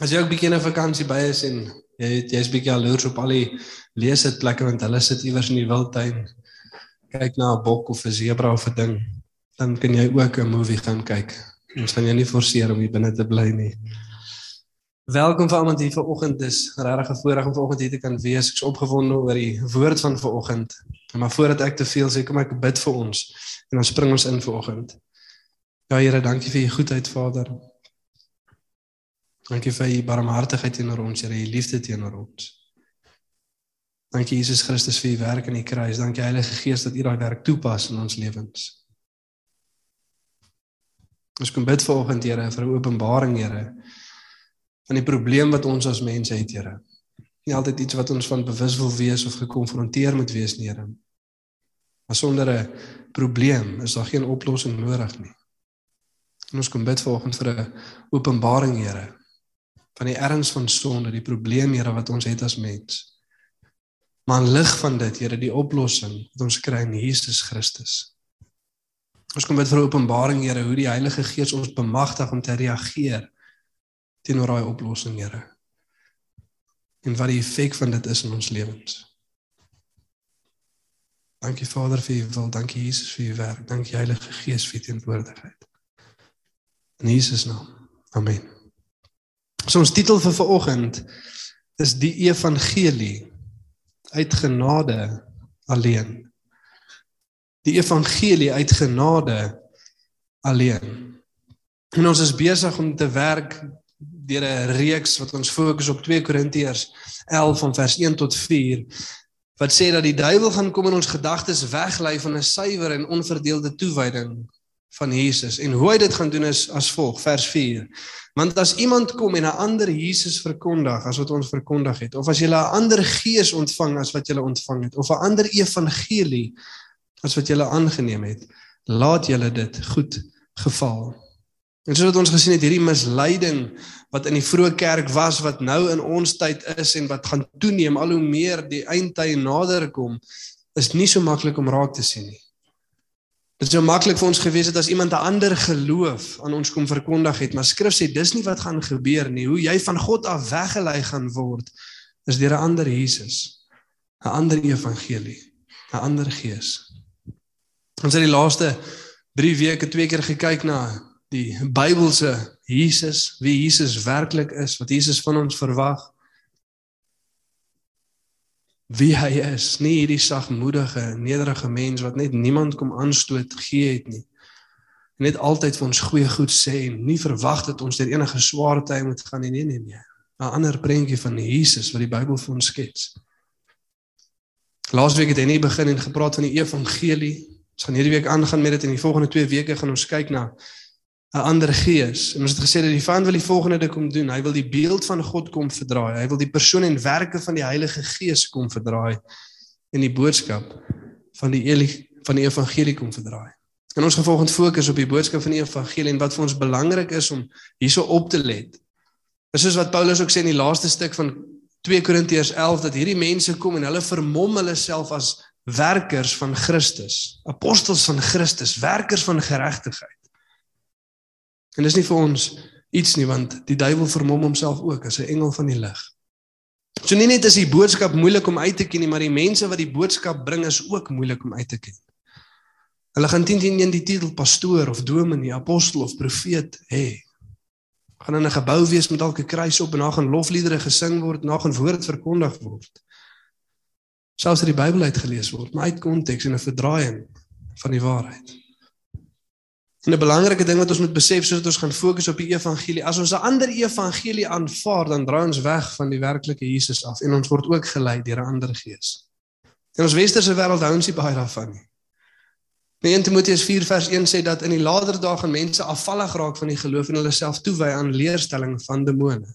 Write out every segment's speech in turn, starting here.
As jy ook bietjie 'n vakansie by is en jy jy's bietjie aloers op al die leesitplekke want hulle sit iewers in die wildtuin. Kyk na 'n bok of 'n sebra of 'n ding, dan kan jy ook 'n movie gaan kyk. Ons gaan jou nie forceer om hier binne te bly nie. Welkom vir almal hier vanoggend. Dis regtig 'n voorreg om vanoggend hier te kan wees. Ek's opgewonde oor die woord van vanoggend. Maar voordat ek te veel sê, kom ek bid vir ons en dan spring ons in vanoggend. Ja Here, dankie vir u goedheid, Vader. Dankie vir u barmhartigheid teenoor ons, Here, u liefde teenoor ons. Dankie Jesus Christus vir u werk aan die kruis. Dankie Heilige Gees dat u daai werk toepas in ons lewens. Ons kom bid vanoggend, Here, vir 'n openbaring, Here, van die probleem wat ons as mense het, Here. Nie altyd iets wat ons van bewus wil wees of gekonfronteer moet wees nie, Here. Maar sonder 'n probleem is daar geen oplossing nodig nie. En ons kom bid vanoggend vir 'n openbaring, Here, van die erns van sonde, die probleem, Here, wat ons het as mens. Maar in lig van dit, Here, die oplossing wat ons kry in Jesus Christus. Ons kom bid vir openbaring, Here, hoe die Heilige Gees ons bemagtig om te reageer teenoor daai oplossing, Here. En wat die effek van dit is in ons lewens. Dankie Vader vir u wil, dankie Jesus vir u werk, dankie Heilige Gees vir u teenwoordigheid. In Jesus naam. Amen. So ons titel vir vanoggend is die evangelie uit genade alleen. Die evangelie uit genade alleen. En ons is besig om te werk deur 'n reeks wat ons fokus op 2 Korintiërs 11 van vers 1 tot 4 wat sê dat die duiwel gaan kom en ons gedagtes weglei van 'n suiwer en onverdeelde toewyding van Jesus. En hoe hy dit gaan doen is as volg, vers 4. Want as iemand kom en 'n ander Jesus verkondig as wat ons verkondig het, of as jy 'n ander gees ontvang as wat jy ontvang het, of 'n ander evangelie as wat jy aangeneem het, laat julle dit goed geval. En soos wat ons gesien het, hierdie misleiding wat in die vroeë kerk was wat nou in ons tyd is en wat gaan toeneem al hoe meer die eindtyd nader kom, is nie so maklik om raak te sien nie. Dit is so maklik vir ons gewees het as iemand 'n ander geloof aan ons kom verkondig het, maar skrif sê dis nie wat gaan gebeur nie. Hoe jy van God af weggelei gaan word is deur 'n ander Jesus, 'n ander evangelie, 'n ander gees. Ons het die laaste 3 weke twee keer gekyk na die Bybelse Jesus, wie Jesus werklik is, wat Jesus van ons verwag. Wie hy is, nie hierdie sagmoedige, nederige mens wat net niemand kom aanstoot gee het nie. Net altyd vir ons goeie goed sê en nie verwag dat ons deur enige swaar tye moet gaan nie, nee nee nee. 'n Ander prentjie van Jesus wat die Bybel vir ons skets. Laasweek het hy nie begin en gepraat van die evangelie. Ons gaan hierdie week aangaan met dit en die volgende 2 weke gaan ons kyk na 'n ander gees. En ons het gesê dat die vyand wil die volgende ding kom doen. Hy wil die beeld van God kom verdraai. Hy wil die persoon en werke van die Heilige Gees kom verdraai en die boodskap van die Eli, van die evangelie kom verdraai. En ons gaan volgens fokus op die boodskap van die evangelie en wat vir ons belangrik is om hierso op te let. Dis soos wat Paulus ook sê in die laaste stuk van 2 Korintiërs 11 dat hierdie mense kom en hulle vermom hulle self as werkers van Christus, apostels van Christus, werkers van geregtigheid. En dis nie vir ons iets nie want die duiwel vermom homself ook as 'n engel van die lig. So nie net is die boodskap moeilik om uit te ken nie, maar die mense wat die boodskap bring is ook moeilik om uit te ken. Hulle gaan teen teen een die titel pastoor of dominee, apostel of profeet hê. Gaan in 'n gebou wees met dalk 'n kruis op en daar gaan lofliedere gesing word, daar gaan woord verkondig word. Selfs uit die Bybel uitgelees word, maar uit konteks en 'n verdraaiing van die waarheid. En 'n belangrike ding wat ons moet besef sodat ons gaan fokus op die evangelie. As ons 'n ander evangelie aanvaar, dan draai ons weg van die werklike Jesus af en ons word ook gelei deur 'n ander gees. In ons westerse wêreld hou ons nie baie daarvan nie. Nee, in Timoteus 4 vers 1 sê dat in die later dae gaan mense afvallig raak van die geloof en hulle self toewy aan leerstelling van demone,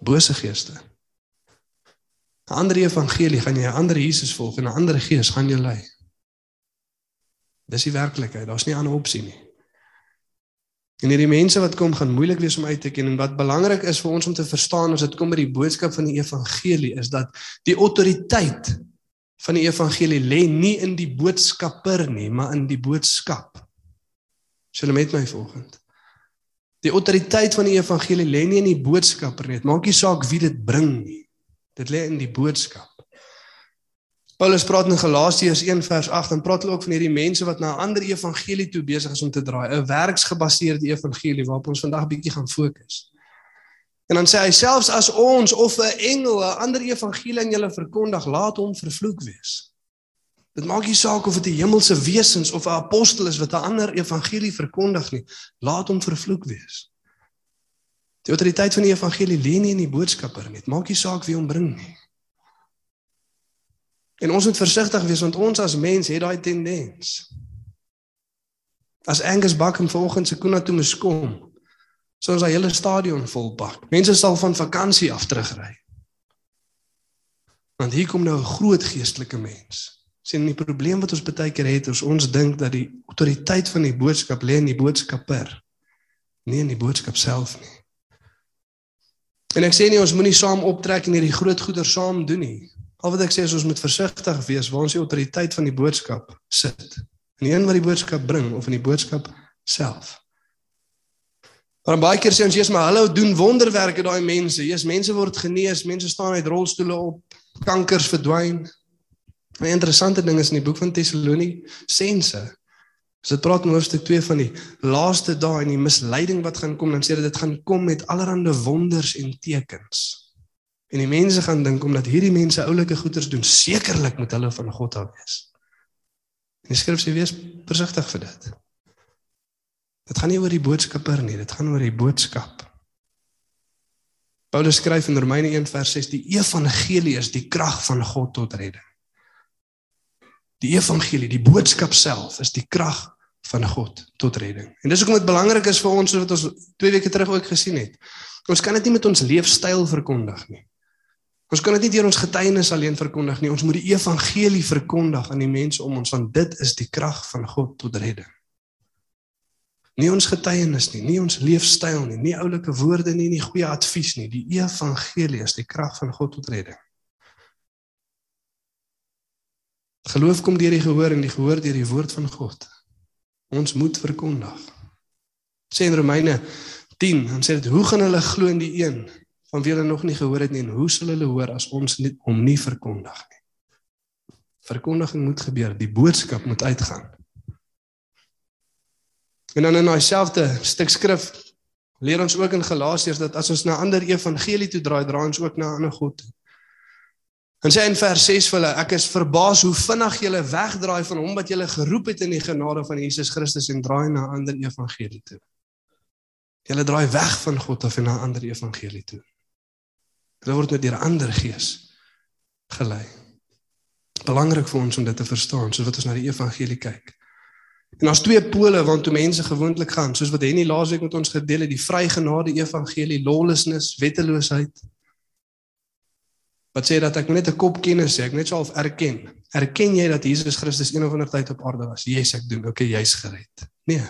bose geeste. 'n ander evangelie gaan jy 'n ander Jesus volg en 'n ander gees gaan jou lei. Dis die werklikheid. Daar's nie 'n ander opsie nie. En hierdie mense wat kom gaan moeilik wees om uit te ken en wat belangrik is vir ons om te verstaan as dit kom by die boodskap van die evangelie is dat die autoriteit van die evangelie lê nie in die boodskapper nie, maar in die boodskap. Sjulle met my volgende. Die autoriteit van die evangelie lê nie in die boodskapper nie. Dit maak nie saak wie dit bring nie. Dit lê in die boodskap. Paulus praat in Galasiërs 1 vers 8 en praat ook van hierdie mense wat na 'n ander evangelie toe besig is om te draai, 'n werksgebaseerde evangelie waarop ons vandag bietjie gaan fokus. En dan sê hy selfs as ons of 'n engel 'n ander evangelie aan julle verkondig, laat hom vervloek wees. Dit maak nie saak of dit 'n hemelse wesens of 'n apostel is wat 'n ander evangelie verkondig nie, laat hom vervloek wees. Die autoriteit van die evangelie lê nie in die boodskapper nie. Dit maak nie saak wie hom bring nie. En ons moet versigtig wees want ons as mens het daai tendens. As Angus Buckham vanoggend se Kuna toe moes kom, sou ons daai hele stadion volpak. Mense sal van vakansie af terugry. Want hier kom nou 'n groot geestelike mens. Sien die probleem wat ons baie keer het is ons dink dat die autoriteit van die boodskap lê in die boodskapper, nie in die boodskap self nie. En ek sê nie ons moenie saam optrek en hierdie groot goeder saam doen nie. Al wat ek sê is ons moet versigtig wees waar ons die autoriteit van die boodskap sit. In die een wat die boodskap bring of in die boodskap self. Maar baie keer sê ons Jesus maar hulle doen wonderwerke daai mense. Jesus mense word genees, mense staan uit rolstoele op, kankers verdwyn. 'n Interessante ding is in die boek van Tessalonisense As dit praat in hoofstuk 2 van die laaste dae en die misleiding wat gaan kom, dan sê dit dit gaan kom met allerlei wonders en tekens. En die mense gaan dink omdat hierdie mense oulike goeders doen, sekerlik moet hulle van God af wees. En die skrif sê wees versigtig vir dit. Dit gaan nie oor die boodskapper nie, dit gaan oor die boodskap. Paulus skryf in Romeine 1 vers 6 die evangelie is die krag van God tot redding. Die evangelie, die boodskap self is die krag van God tot redding. En dis hoekom dit belangrik is vir ons wat ons 2 weke terug ook gesien het. Ons kan dit nie met ons leefstyl verkondig nie. Ons kan dit nie deur ons getuienis alleen verkondig nie. Ons moet die evangelie verkondig aan die mense om ons want dit is die krag van God tot redding. Nie ons getuienis nie, nie ons leefstyl nie, nie oulike woorde nie, nie goeie advies nie. Die evangelie is die krag van God tot redding. Geloof kom deur die gehoor en die gehoor deur die woord van God. Ons moet verkondig. Sê in Romeine 10, dan sê dit hoe gaan hulle glo in die een van wie hulle nog nie gehoor het nie en hoe sal hulle hoor as ons nie hom nie verkondig nie? Verkondiging moet gebeur, die boodskap moet uitgaan. En dan in daai selfde stuk skrif leer ons ook in Galasiërs dat as ons na ander evangelie toe draai, draai ons ook na 'n ander God toe. En sê in vers 6 vir hulle, ek is verbaas hoe vinnig julle wegdraai van hom wat julle geroep het in die genade van Jesus Christus en draai na ander evangelie toe. Julle draai weg van God af en na ander evangelie toe. Hulle word met 'n ander gees gelei. Belangrik vir ons om dit te verstaan, soos wat ons na die evangelie kyk. En daar's twee pole waartoe mense gewoonlik gaan, soos wat Henny laasweek met ons gedeel het, die vrygenade evangelie, lawlessness, wetteloosheid wat sê dat ek net 'n kop kennis sê, ek net sou erken. Erken jy dat Jesus Christus een of ander tyd op aarde was? Jesus, ek doen. Okay, jy's gered. Nee.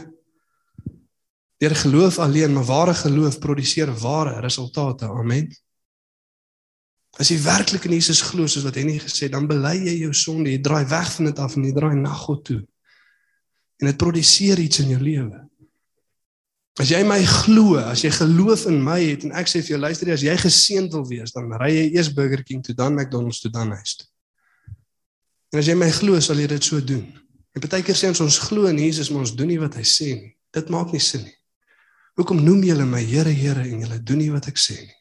Deur geloof alleen, maar ware geloof produseer ware resultate. Amen. As jy werklik in Jesus glo soos wat nie gesê dan bely jy jou sonde, jy draai weg van dit af en jy draai na God toe. En dit produseer iets in jou lewe. As jy my glo, as jy geloof in my het en ek sê vir jou luister jy as jy geseënd wil wees, dan ry jy eers Burger King toe, dan McDonald's toe, dan huis toe. En as jy my glo, sal jy dit so doen. En baie keer sê ons ons glo in Jesus, maar ons doen nie wat hy sê nie. Dit maak nie sin nie. Hoekom noem julle my Here, Here en julle doen nie wat ek sê nie?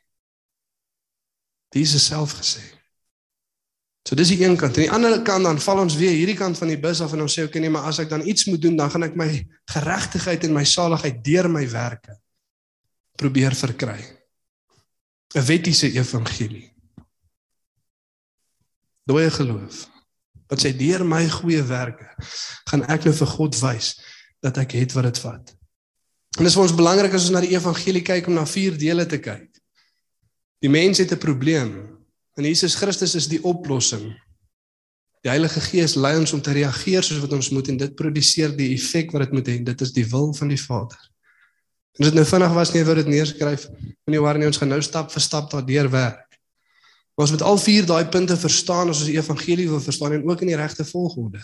Jesus self gesê. So dis die een kant. Aan die ander kant dan val ons weer hierdie kant van die bus af en ons sê okay nee, maar as ek dan iets moet doen, dan gaan ek my geregtigheid en my saligheid deur my werke probeer verkry. 'n Wettiese evangelie. Dooie geloof. Wat sê deur my goeie werke gaan ek nou vir God wys dat ek het wat dit vat. En dis vir ons belangrik as ons na die evangelie kyk om na vier dele te kyk. Die mens het 'n probleem En Jesus Christus is die oplossing. Die Heilige Gees lei ons om te reageer soos wat ons moet en dit produseer die effek wat dit moet hê. Dit is die wil van die Vader. En dit nou vinnig was nie wou dit neerskryf. Moenie worry nie, ons gaan nou stap vir stap daardeur werk. Maar ons moet al vier daai punte verstaan as ons die evangelie wil verstaan en ook in die regte volgorde.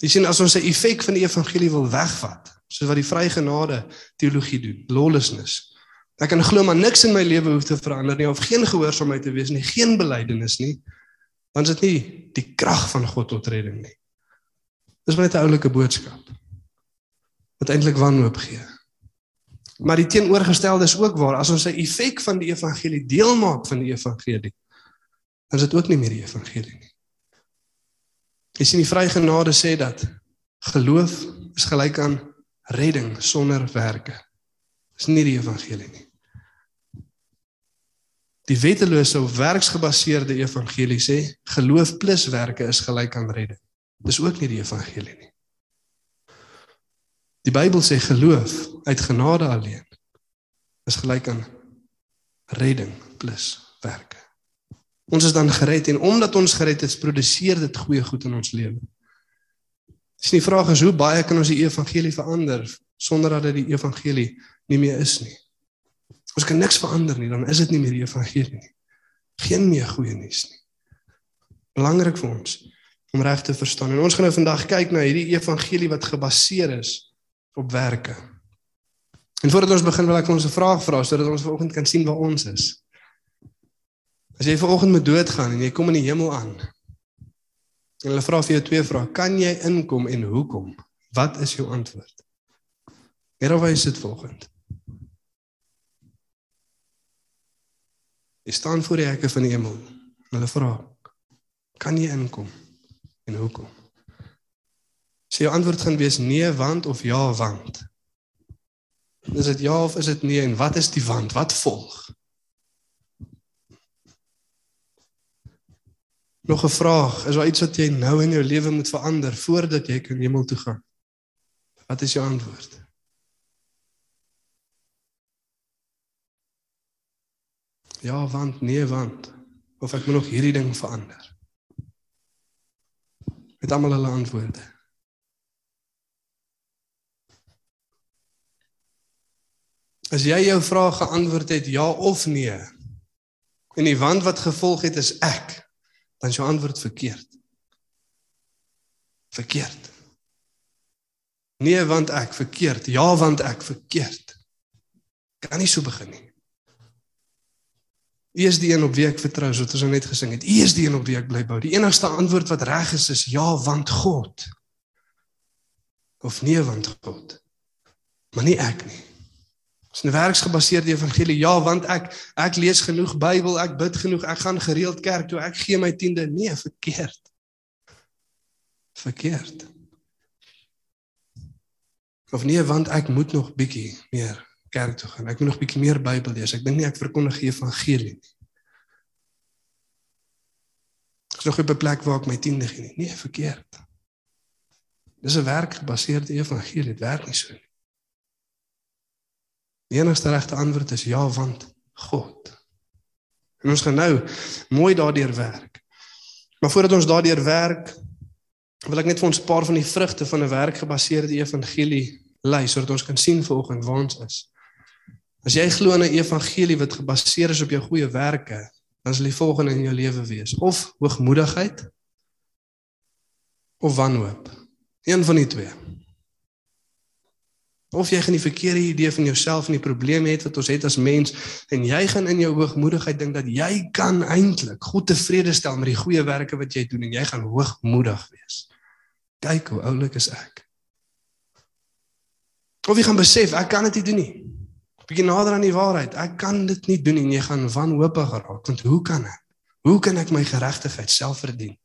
Jy sien as ons 'n effek van die evangelie wil wegvat, soos wat die vrygenade teologie doen, lawlessness. Ek kan glo maar niks in my lewe hoef te verander nie of geen gehoorsaamheid te wees nie, geen belydenis nie. Is dit nie die krag van God tot redding nie. Dis net 'n oulike boodskap. Wat eintlik wanhoop gee. Maar die teenoorgestelde is ook waar. As ons 'n effek van die evangelie deel maak van die evangelie, dan is dit ook nie meer die evangelie nie. Jy sien die vrygenade sê dat geloof is gelyk aan redding sonder werke. Dis nie die evangelie nie. Die wettelose of werksgebaseerde evangelie sê geloof plus werke is gelyk aan redding. Dis ook nie die evangelie nie. Die Bybel sê geloof uit genade alleen is gelyk aan redding plus werke. Ons is dan gered en omdat ons gered is, produseer dit goeie goed in ons lewe. Dis nie vraag is hoe baie kan ons die evangelie verander sonder dat dit die evangelie nie meer is nie. Ons kan niks verander nie, dan is dit nie meer die evangelie nie. Geen meer goeie nuus nie. Belangrik vir ons om reg te verstaan. En ons gaan nou vandag kyk na hierdie evangelie wat gebaseer is op werke. En voordat ons begin wil ek ons 'n vraag vra sodat ons vanoggend kan sien waar ons is. As jy vanoggend moet doodgaan en jy kom in die hemel aan. En hulle vra vir jou twee vrae: Kan jy inkom en hoekom? Wat is jou antwoord? Waar wys dit volgend? Jy staan voor die hekke van die hemel. Hulle vra: Kan jy inkom en hoekom? Sy so antwoord gaan wees nee want of ja want. Is dit ja of is dit nee en wat is die want? Wat volg? Nog 'n vraag, is daar iets wat jy nou in jou lewe moet verander voordat jy kan hemel toe gaan? Wat is jou antwoord? Ja, want nee, want of ek moet nog hierdie ding verander. Met almal hulle antwoorde. As jy jou vraag geantwoord het ja of nee, en die want wat gevolg het is ek, dan is jou antwoord verkeerd. Verkeerd. Nee, want ek verkeerd. Ja, want ek verkeerd. Kan nie so begin nie. U is die een op wie ek vertrou, soos ons net gesing het. U is die een op wie ek bly bou. Die enigste antwoord wat reg is is ja, want God. Of nee, want God. Maar nie ek nie. Dis 'n werksgebaseerde evangelie. Ja, want ek ek lees genoeg Bybel, ek bid genoeg, ek gaan gereeld kerk toe, ek gee my tiende. Nee, verkeerd. Verkeerd. Of nee, want ek moet nog bietjie meer kerk toe gaan. Ek moet nog bietjie meer Bybel lees. Ek dink nie ek verkondig die evangelie nie. Ek is nog op 'n plek waar ek my tiende gee nie. Nee, verkeerd. Dis 'n werkgebaseerde evangelie. Dit werk nie so nie. Die enigste regte antwoord is ja want God. En ons gaan nou mooi daardeur werk. Maar voordat ons daardeur werk, wil ek net vir ons 'n paar van die vrugte van 'n werkgebaseerde evangelie lei sodat ons kan sien vanoggend waar ons is. As jy glo in 'n evangelie wat gebaseer is op jou goeie werke, dan sal die volgende in jou lewe wees: of hoogmoedigheid of wanhoop. Een van die twee. Of jy gaan die verkeerde idee van jouself en die probleme het wat ons het as mens en jy gaan in jou hoogmoedigheid dink dat jy kan eintlik God tevrede stel met die goeie werke wat jy doen en jy gaan hoogmoedig wees. Kyk hoe oulik is ek. Of jy gaan besef ek kan dit nie doen nie. Bietjie nader aan die waarheid. Ek kan dit nie doen en jy gaan wanhoopig raak want hoe kan ek? Hoe kan ek my geregtigheid self verdien?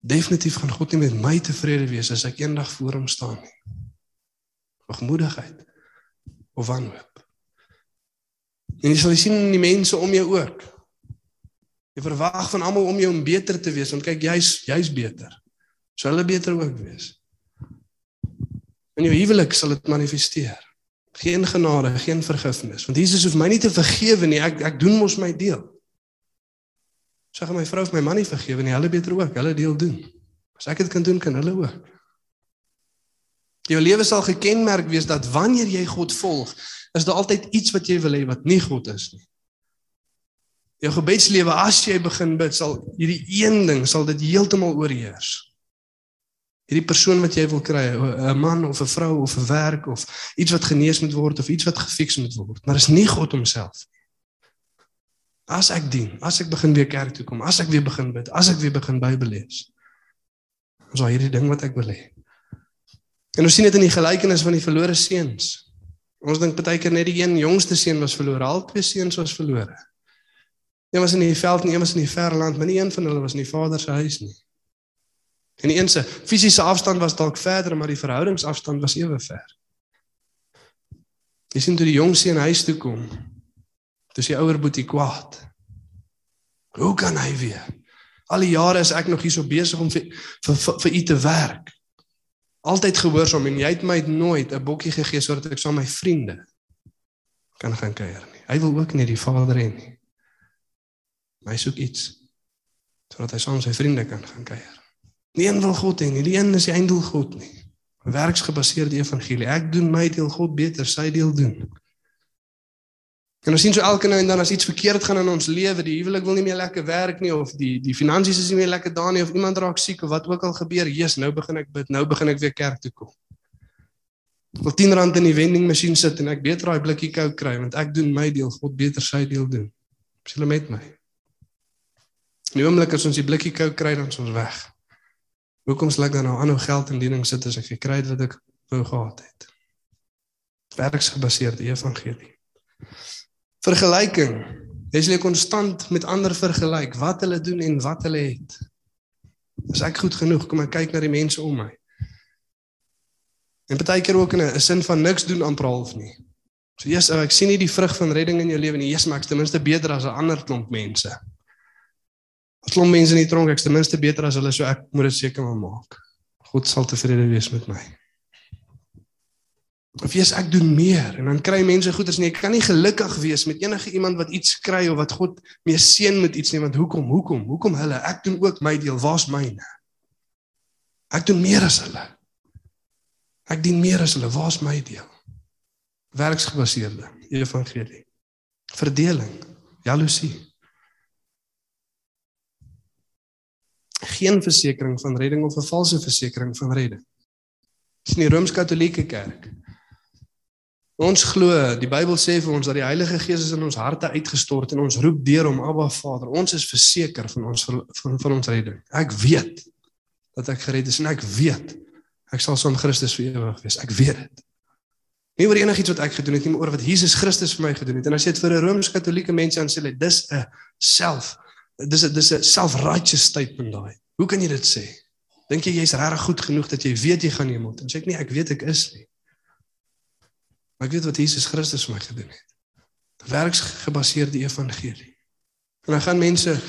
Definitief gaan God nie met my tevrede wees as ek eendag voor hom staan nie hoogmoedigheid of wanhoop. En jy sal sien in die mense om jou ook. Jy verwag van almal om jou om beter te wees, want kyk jy's jy's beter. Sou hulle beter ook wees. In jou huwelik sal dit manifesteer. Geen genade, geen vergifnis, want Jesus hoef my nie te vergewe nie. Ek ek doen mos my deel. Sê gaan my vrou of my man nie vergewe nie, hulle beter ook, hulle deel doen. As ek dit kan doen, kan hulle ook. Jou lewe sal gekenmerk wees dat wanneer jy God volg, is daar altyd iets wat jy wil hê wat nie God is nie. Jou gebedslewe as jy begin bid, sal hierdie een ding sal dit heeltemal oorheers. Hierdie persoon wat jy wil kry, 'n man of 'n vrou of 'n werk of iets wat genees moet word of iets wat gefiks moet word, maar is nie God homself. As ek dien, as ek begin weer kerk toe kom, as ek weer begin bid, as ek weer begin Bybel lees. Ons al hierdie ding wat ek wil hê. En ons sien dit in die gelykenis van die verlore seuns. Ons dink baie keer net die een jongste seun was verlore, al twee seuns was verlore. Een was in die veld en een was in die ver land, maar nie een van hulle was in die vader se huis nie. En die een se fisiese afstand was dalk verder, maar die verhoudingsafstand was ewe ver. Jy sien toe die jong seun huis toe kom, Dis die ouer boetie kwaad. Hoe kan hy weer? Al die jare is ek nog hier so besig om vir vir, vir, vir u te werk. Altyd gehoorsaam en jy het my nooit 'n bokkie gegee sodat ek saam my vriende kan gaan kuier nie. Hy wil ook nie die vader hê nie. My soek iets sodat hy saam sy vriende kan gaan kuier. Nie een wil God hê nie, die een is die einddoel God nie. Werksgebaseerde evangelie. Ek doen my deel, God beter sy deel doen. En ons sien so elke nou en dan as iets verkeerd gaan in ons lewe, die huwelik wil nie meer lekker werk nie of die die finansies is nie meer lekker daar nie of iemand raak siek of wat ook al gebeur, Jesus, nou begin ek bid, nou begin ek weer kerk toe kom. Ek wil 10 rand in die vending masjien sit en ek beter daai blikkie Coke kry want ek doen my deel, God beter sy deel doen. Is julle met my? Die oomblik as ons die blikkie Coke kry dan is ons weg. Hoekom sal ek dan nou aanhou geld in diening sit as ek gekry het wat ek wou gehad het? Werksgebaseerde evangelie. Vergelyking. Sê konstant met ander vergelyk wat hulle doen en wat hulle het. Is ek goed genoeg? Kom ek kyk na die mense om my. En baie keer ook in 'n sin van niks doen amper half nie. So eers ek sien nie die vrug van redding in jou lewe nie. Eers maar ek's ten minste beter as 'n ander klomp mense. 'n Klomp mense in die tronk, ek's ten minste beter as hulle, so ek moet dit seker maak. God sal tevrede wees met my. Of jy's ek doen meer en dan kry mense goeders nie. Ek kan nie gelukkig wees met enige iemand wat iets kry of wat God mee seën met iets nie, want hoekom? Hoekom? Hoekom hulle? Ek doen ook my deel. Waar's myne? Ek doen meer as hulle. Ek dien meer as hulle. Waar's my deel? Werksgebaseerde evangelie. Verdeling, jaloesie. Geen versekering van redding of 'n valse versekering van redding. Dis in die Rooms-Katolieke Kerk. Ons glo, die Bybel sê vir ons dat die Heilige Gees is in ons harte uitgestort en ons roep deur hom Abba Vader. Ons is verseker van ons van, van ons redding. Ek weet dat ek gered is en ek weet ek sal saam Christus vir ewig wees. Ek weet dit. Nie oor enigiets wat ek gedoen het nie, maar oor wat Jesus Christus vir my gedoen het. En as jy dit vir 'n Rooms-Katolieke mens aan sê, dis 'n self dis 'n dis 'n self-righteous statement daai. Hoe kan jy dit sê? Dink jy jy's regtig goed genoeg dat jy weet jy gaan hemel toe? En sê ek nee, ek weet ek is nie. Maar ek weet wat Jesus Christus vir my gedoen het. Werksgebaseerde evangelie. En dan gaan mense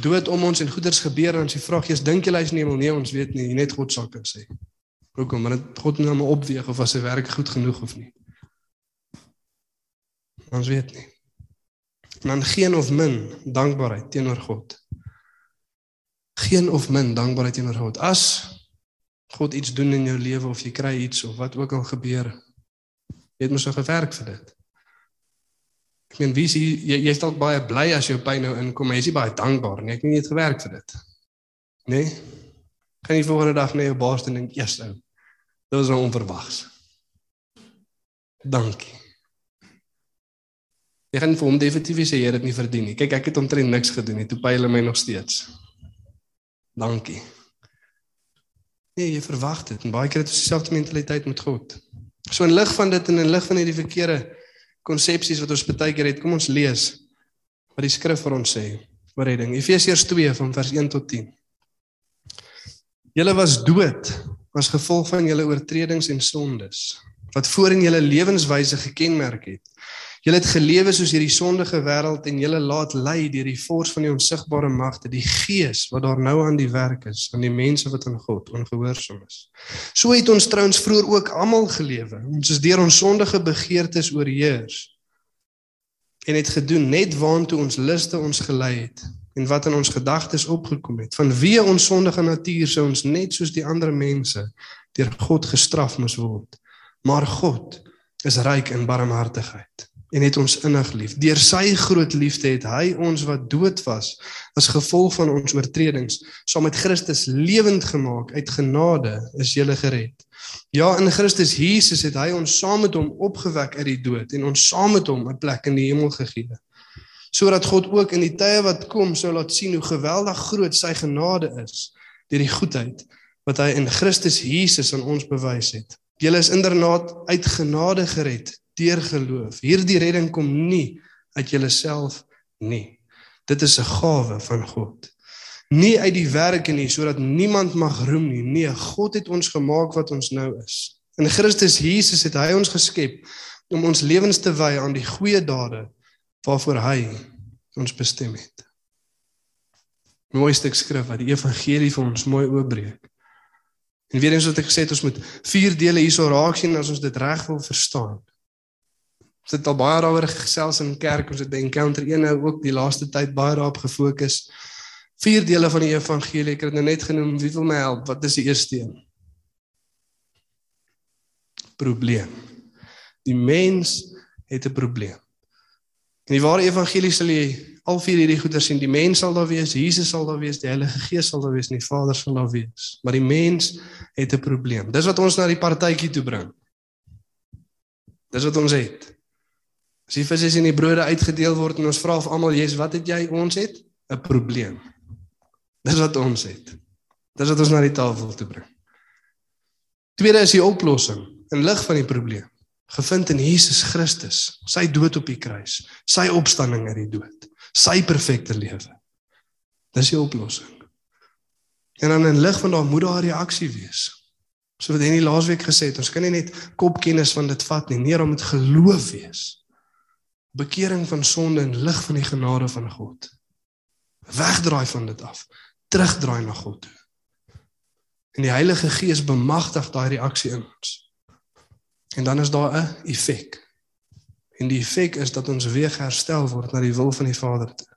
dood om ons en goeders gebeur en as jy vra, "Jesus, dink jy hy is in hemel?" Nee, ons weet nie, net God sal kan sê. Hoekom? Want dit God nou maar opweeg of as sy werk goed genoeg of nie. Ons weet nie. En dan geen of min dankbaarheid teenoor God. Geen of min dankbaarheid teenoor God. As God iets doen in jou lewe of jy kry iets of wat ook al gebeur, Jy het mos so gewerk vir dit. Ek meen wie sê jy jy's dalk baie bly as jou pyn nou inkom, maar jy's nie baie dankbaar nie. Ek het nie net gewerk vir dit. Nee. Kan jy volgende dag na jou baas dink, "Eers ou. Dit was nou onverwags." Dankie. Jy gaan vir hom definitief sê jy het dit nie verdien nie. Kyk, ek het omtrent niks gedoen nie. Toe py hulle my nog steeds. Dankie. Nee, jy verwag dit. En baie keer het ons dieselfde mentaliteit met God. So in lig van dit en in lig van hierdie verkeerde konsepsies wat ons baie keer het, kom ons lees wat die skrif vir ons sê oor redding. Efesiërs 2 van vers 1 tot 10. Julle was dood as gevolg van julle oortredings en sondes wat voorheen julle lewenswyse gekenmerk het. Julle het gelewe soos hierdie sondige wêreld en julle laat lei deur die forse van die onsigbare magte, die gees wat daar nou aan die werk is aan die mense wat aan God ongehoorsaam is. So het ons trouens vroeër ook almal gelewe. Ons is deur ons sondige begeertes oorheers en het gedoen net waantoe ons luste ons gelei het. en wat in ons gedagtes opgekom het. Vanweë ons sondige natuur sou ons net soos die ander mense deur God gestraf moes word. Maar God is ryk in barmhartigheid en het ons innig lief. Deur sy groot liefde het hy ons wat dood was as gevolg van ons oortredings saam met Christus lewend gemaak. Uit genade is jy gered. Ja, in Christus Jesus het hy ons saam met hom opgewek uit die dood en ons saam met hom 'n plek in die hemel gegee. Sodat God ook in die tye wat kom sou laat sien hoe geweldig groot sy genade is deur die goedheid wat hy in Christus Jesus aan ons bewys het. Julle is inderdaad uit genade gered deur geloof. Hierdie redding kom nie uit jouself nie. Dit is 'n gawe van God. Nie uit die werke nie sodat niemand mag roem nie. Nee, God het ons gemaak wat ons nou is. In Christus Jesus het hy ons geskep om ons lewens te wy aan die goeie dade waarvoor hy ons bestem het. Mooiste skrif wat die evangelie vir ons mooi oopbreek. En weer eens wat ek gesê het ons moet vier dele hierso raak sien as ons dit reg wil verstaan. Ons het al baie daaroor gesels in kerk, ons het by Encounter 1 nou ook die laaste tyd baie daarop gefokus. Vier dele van die evangelie, ek het dit nou net genoem, wie wil my help? Wat is die eerste een? Probleem. Die mens het 'n probleem. In die ware evangelie sal jy al vier hierdie goeie sien. Die mens sal daar wees, Jesus sal daar wees, die Heilige Gees sal daar wees, en die Vader sal daar wees. Maar die mens het 'n probleem. Dis wat ons na die partytjie toe bring. Dis wat ons het. As die visse en die brode uitgedeel word en ons vra of almal, "Jesus, wat het jy ons het?" 'n probleem. Dis wat ons het. Dis wat ons na die tafel toe bring. Tweede is die oplossing in lig van die probleem, gevind in Jesus Christus, sy dood op die kruis, sy opstanding uit die dood, sy perfekte lewe. Dis die oplossing. En dan in lig van daardie moet daar 'n reaksie wees. So wat Henny laasweek gesê het, ons kan nie net kopkennis van dit vat nie, nee, daar moet geloof wees bekering van sonde en lig van die genade van God. Wegdraai van dit af, terugdraai na God toe. En die Heilige Gees bemagtig daai reaksie in ons. En dan is daar 'n effek. En die effek is dat ons weer herstel word na die wil van die Vader toe.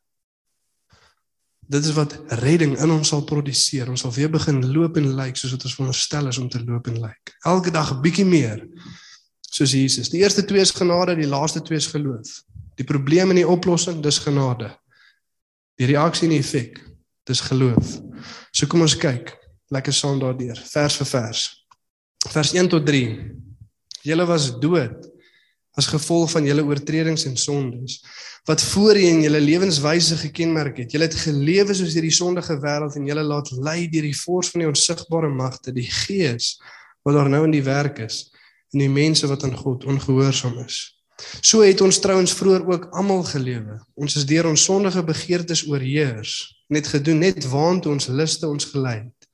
Dit is wat redding in ons sal produseer. Ons sal weer begin loop en lyk soos wat ons veronderstel is om te loop en lyk. Elke dag 'n bietjie meer soos Jesus. Die eerste twee is genade, die laaste twee is geloof. Die probleem en die oplossing, dis genade. Die reaksie en die effek, dis geloof. So kom ons kyk lekker saam daardeur, vers vir vers. Vers 1 tot 3. Julle was dood as gevolg van julle oortredings en sondes wat voorheen julle lewenswyse gekenmerk het. Julle het gelewe soos hierdie sondige wêreld en julle laat lei deur die forse van die onsigbare magte, die gees wat daar nou in die werk is en die mense wat aan God ongehoorsaam is. So het ons trouens vroeër ook almal gelewe. Ons is deur ons sondige begeertes oorheers, net gedoen net waant ons liste ons gelei het.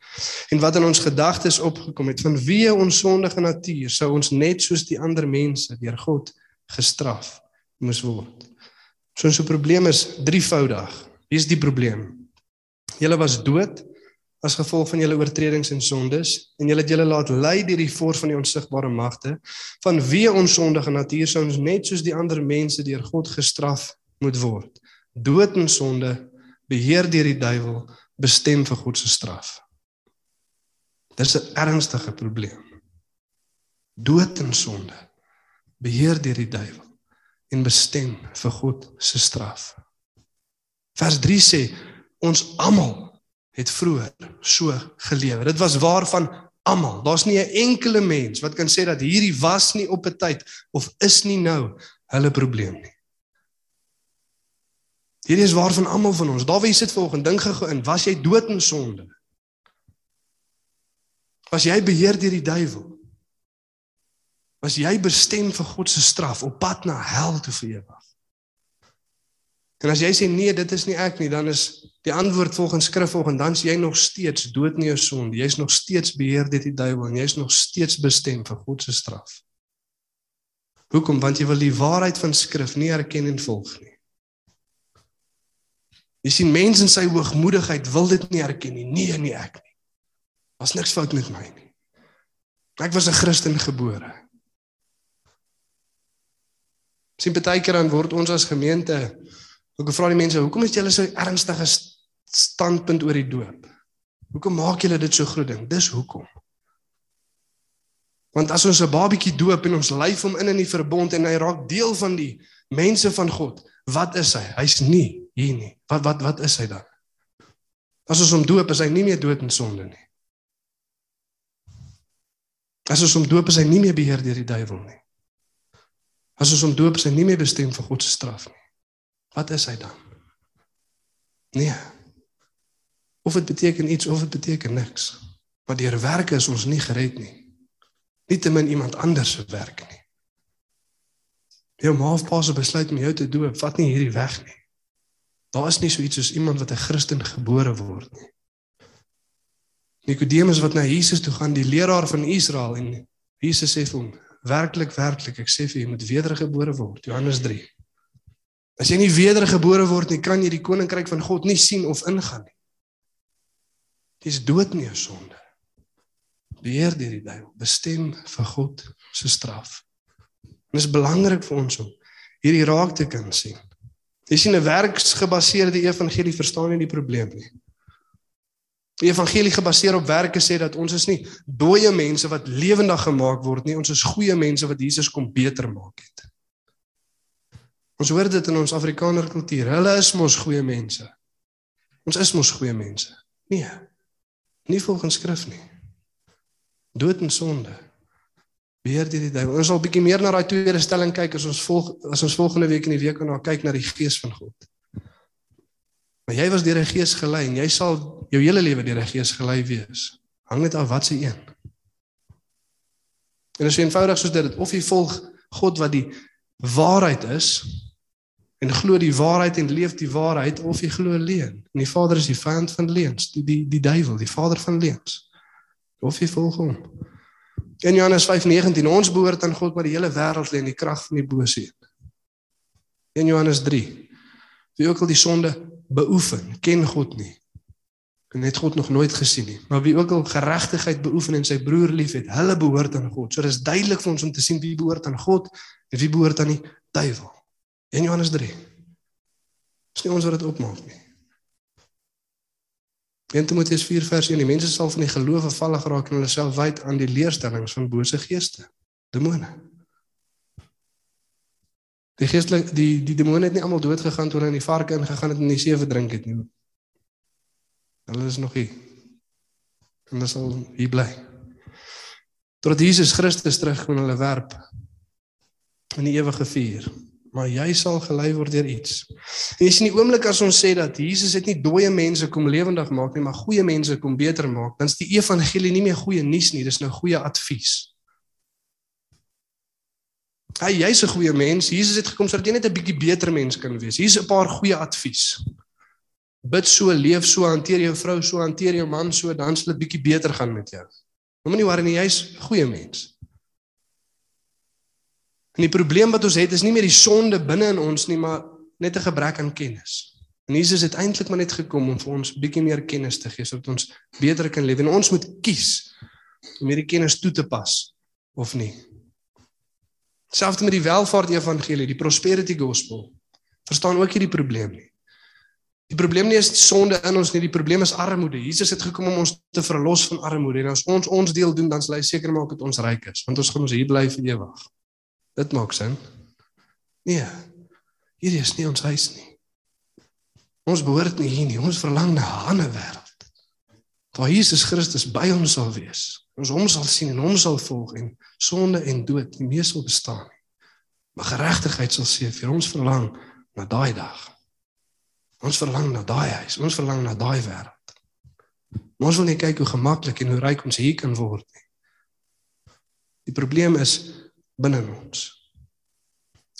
En wat in ons gedagtes opgekom het van wie ons sondige natuur sou ons net soos die ander mense deur God gestraf moes word. So so probleem is drievoudig. Wie is die probleem? Julle was dood as gevolg van julle oortredings en sondes en julle het julle laat lei deur die forse van die onsigbare magte van wie ons sondige natuur sou ons net soos die ander mense deur God gestraf moet word. Dood en sonde beheer deur die duiwel bestem vir God se straf. Dis 'n ernstige probleem. Dood en sonde beheer deur die duiwel en bestem vir God se straf. Vers 3 sê ons almal het vroeër so gelewe. Dit was waarvan almal. Daar's nie 'n enkele mens wat kan sê dat hierdie was nie op 'n tyd of is nie nou hulle probleem nie. Hierdie is waarvan almal van ons. Daar wie sit volgens ding gego in, was jy dood in sonde? Was jy beheer deur die duiwel? Was jy bestem vir God se straf op pad na hel toe vir ewig? En as jy sê nee, dit is nie ek nie, dan is die antwoord volgens skrif volgens dan is jy nog steeds dood in jou sonde. Jy's nog steeds beheer deur die duiwel en jy's nog steeds bestem vir God se straf. Hoekom? Want jy wil die waarheid van skrif nie erken en volg nie. Jy sien mense in sy hoogmoedigheid wil dit nie erken nie. Nee, nie ek nie. Was niks fout met my nie. Ek was 'n Christen gebore. Sien baie keer dan word ons as gemeente Ek vra die mense, hoekom is julle so ernstige standpunt oor die doop? Hoekom maak julle dit so groot ding? Dis hoekom. Want as ons 'n babietjie doop en ons lyf hom in in die verbond en hy raak deel van die mense van God, wat is hy? Hy's nie hier nie. Wat wat wat is hy dan? As ons hom doop, is hy nie meer dood in sonde nie. As ons hom doop, is hy nie meer beheer deur die duiwel nie. As ons hom doop, is hy nie meer bestem vir God se straf nie. Wat is hy dan? Nee. Of dit beteken iets of dit beteken niks. Maar deur werke is ons nie gered nie. Nietemin iemand anders se werk nie. Jou ma of pa se besluit om jou te doop, vat nie hierdie weg nie. Daar is nie so iets soos iemand wat 'n Christen gebore word nie. Nikodemus wat na Jesus toe gaan, die leraar van Israel en Jesus sê vir hom: "Werklik, werklik, ek sê vir jou, jy moet wedergebore word." Johannes 3. As jy nie wedergebore word nie, kan jy die koninkryk van God nie sien of ingaan nie. Dis dood nie 'n sonde. Beheer deur die duiwel, bestem vir God se straf. En dit is belangrik vir ons om hierdie raak te kan sien. Jy sien 'n werksgebaseerde evangelie verstaan nie die probleem nie. Die evangelie gebaseer op werke sê dat ons is nie dooie mense wat lewendig gemaak word nie, ons is goeie mense wat Jesus kom beter maak het. Ons hoor dit in ons Afrikaner kultuur. Hulle is mos goeie mense. Ons is mos goeie mense. Nee. Nie volgens skrif nie. Dood en sonde. Beheer deur die duiwel. Ons sal bietjie meer na daai tweede stelling kyk as ons volg as ons volgende week in die week gaan kyk na die gees van God. Maar jy was deur die gees gelei en jy sal jou hele lewe deur die gees gelei wees. Hang dit af wat se een. En dit is eenvoudig soos dit of jy volg God wat die waarheid is en glo die waarheid en leef die waarheid of jy glo leuen. En die Vader is die vyand van leuns, die die die duiwel, die vader van leuns. Of jy volg hom. In Johannes 5:19 ons behoort aan God maar die hele wêreld lê in die krag van die bose een. In Johannes 3 wie ook al die sonde beoefen, ken God nie. En het God nog nooit gesien nie. Maar wie ook al geregtigheid beoefen en sy broer liefhet, hulle behoort aan God. So dis duidelik vir ons om te sien wie behoort aan God en wie behoort aan die duiwel. In Johannes 3. Dis nie ons wat dit opmaak nie. 1 Timoteus 4 vers 1 die mense sal van die geloof afvallig raak en hulle self wyd aan die leerstellings van bose geeste demone. Die geestelike die die demone het nie almal dood gegaan toe hulle in die varke ingegaan het en in die see verdrink het nie. Hulle is nog hier. Hulle sal hier bly. Tot Jesus Christus terugkom en hulle werp in die ewige vuur maar jy sal gelei word deur iets. En jy sien die oomblik as ons sê dat Jesus het nie dooie mense kom lewendig maak nie, maar goeie mense kom beter maak, dan is die evangelie nie meer goeie nuus nie, dis nou goeie advies. Hy jy's 'n goeie mens. Jesus het gekom sodat jy net 'n bietjie beter mens kan wees. Hier's 'n paar goeie advies. Bid so, leef so, hanteer jou vrou so, hanteer jou man so, dan sal dit bietjie beter gaan met jou. Moenie worry nie, jy's 'n goeie mens. En die probleem wat ons het is nie meer die sonde binne in ons nie, maar net 'n gebrek aan kennis. En Jesus het eintlik maar net gekom om vir ons bietjie meer kennis te gee sodat ons beter kan leef en ons moet kies om hierdie kennis toe te pas of nie. Selfs met die welvaart evangelie, die prosperity gospel, verstaan ook hierdie probleem nie. Die probleem nie is sonde in ons nie, die probleem is armoede. Jesus het gekom om ons te verlos van armoede en as ons ons deel doen, dan sal hy seker maak dat ons ryk is, want ons gaan ons hier bly vir ewig. Dit maak sin. Nee. Hier is nie ons huis nie. Ons behoort nie hier nie. Ons verlang na 'n ander wêreld. Waar Jesus Christus by ons sal wees. Ons hom sal sien en hom sal volg en sonde en dood nie meer sal bestaan nie. Maar geregtigheid sal seë vir ons verlang na daai dag. Ons verlang na daai huis. Ons verlang na daai wêreld. Ons wil net kyk hoe gemaklik en hoe ryk ons hier kan word nie. Die probleem is binne ons.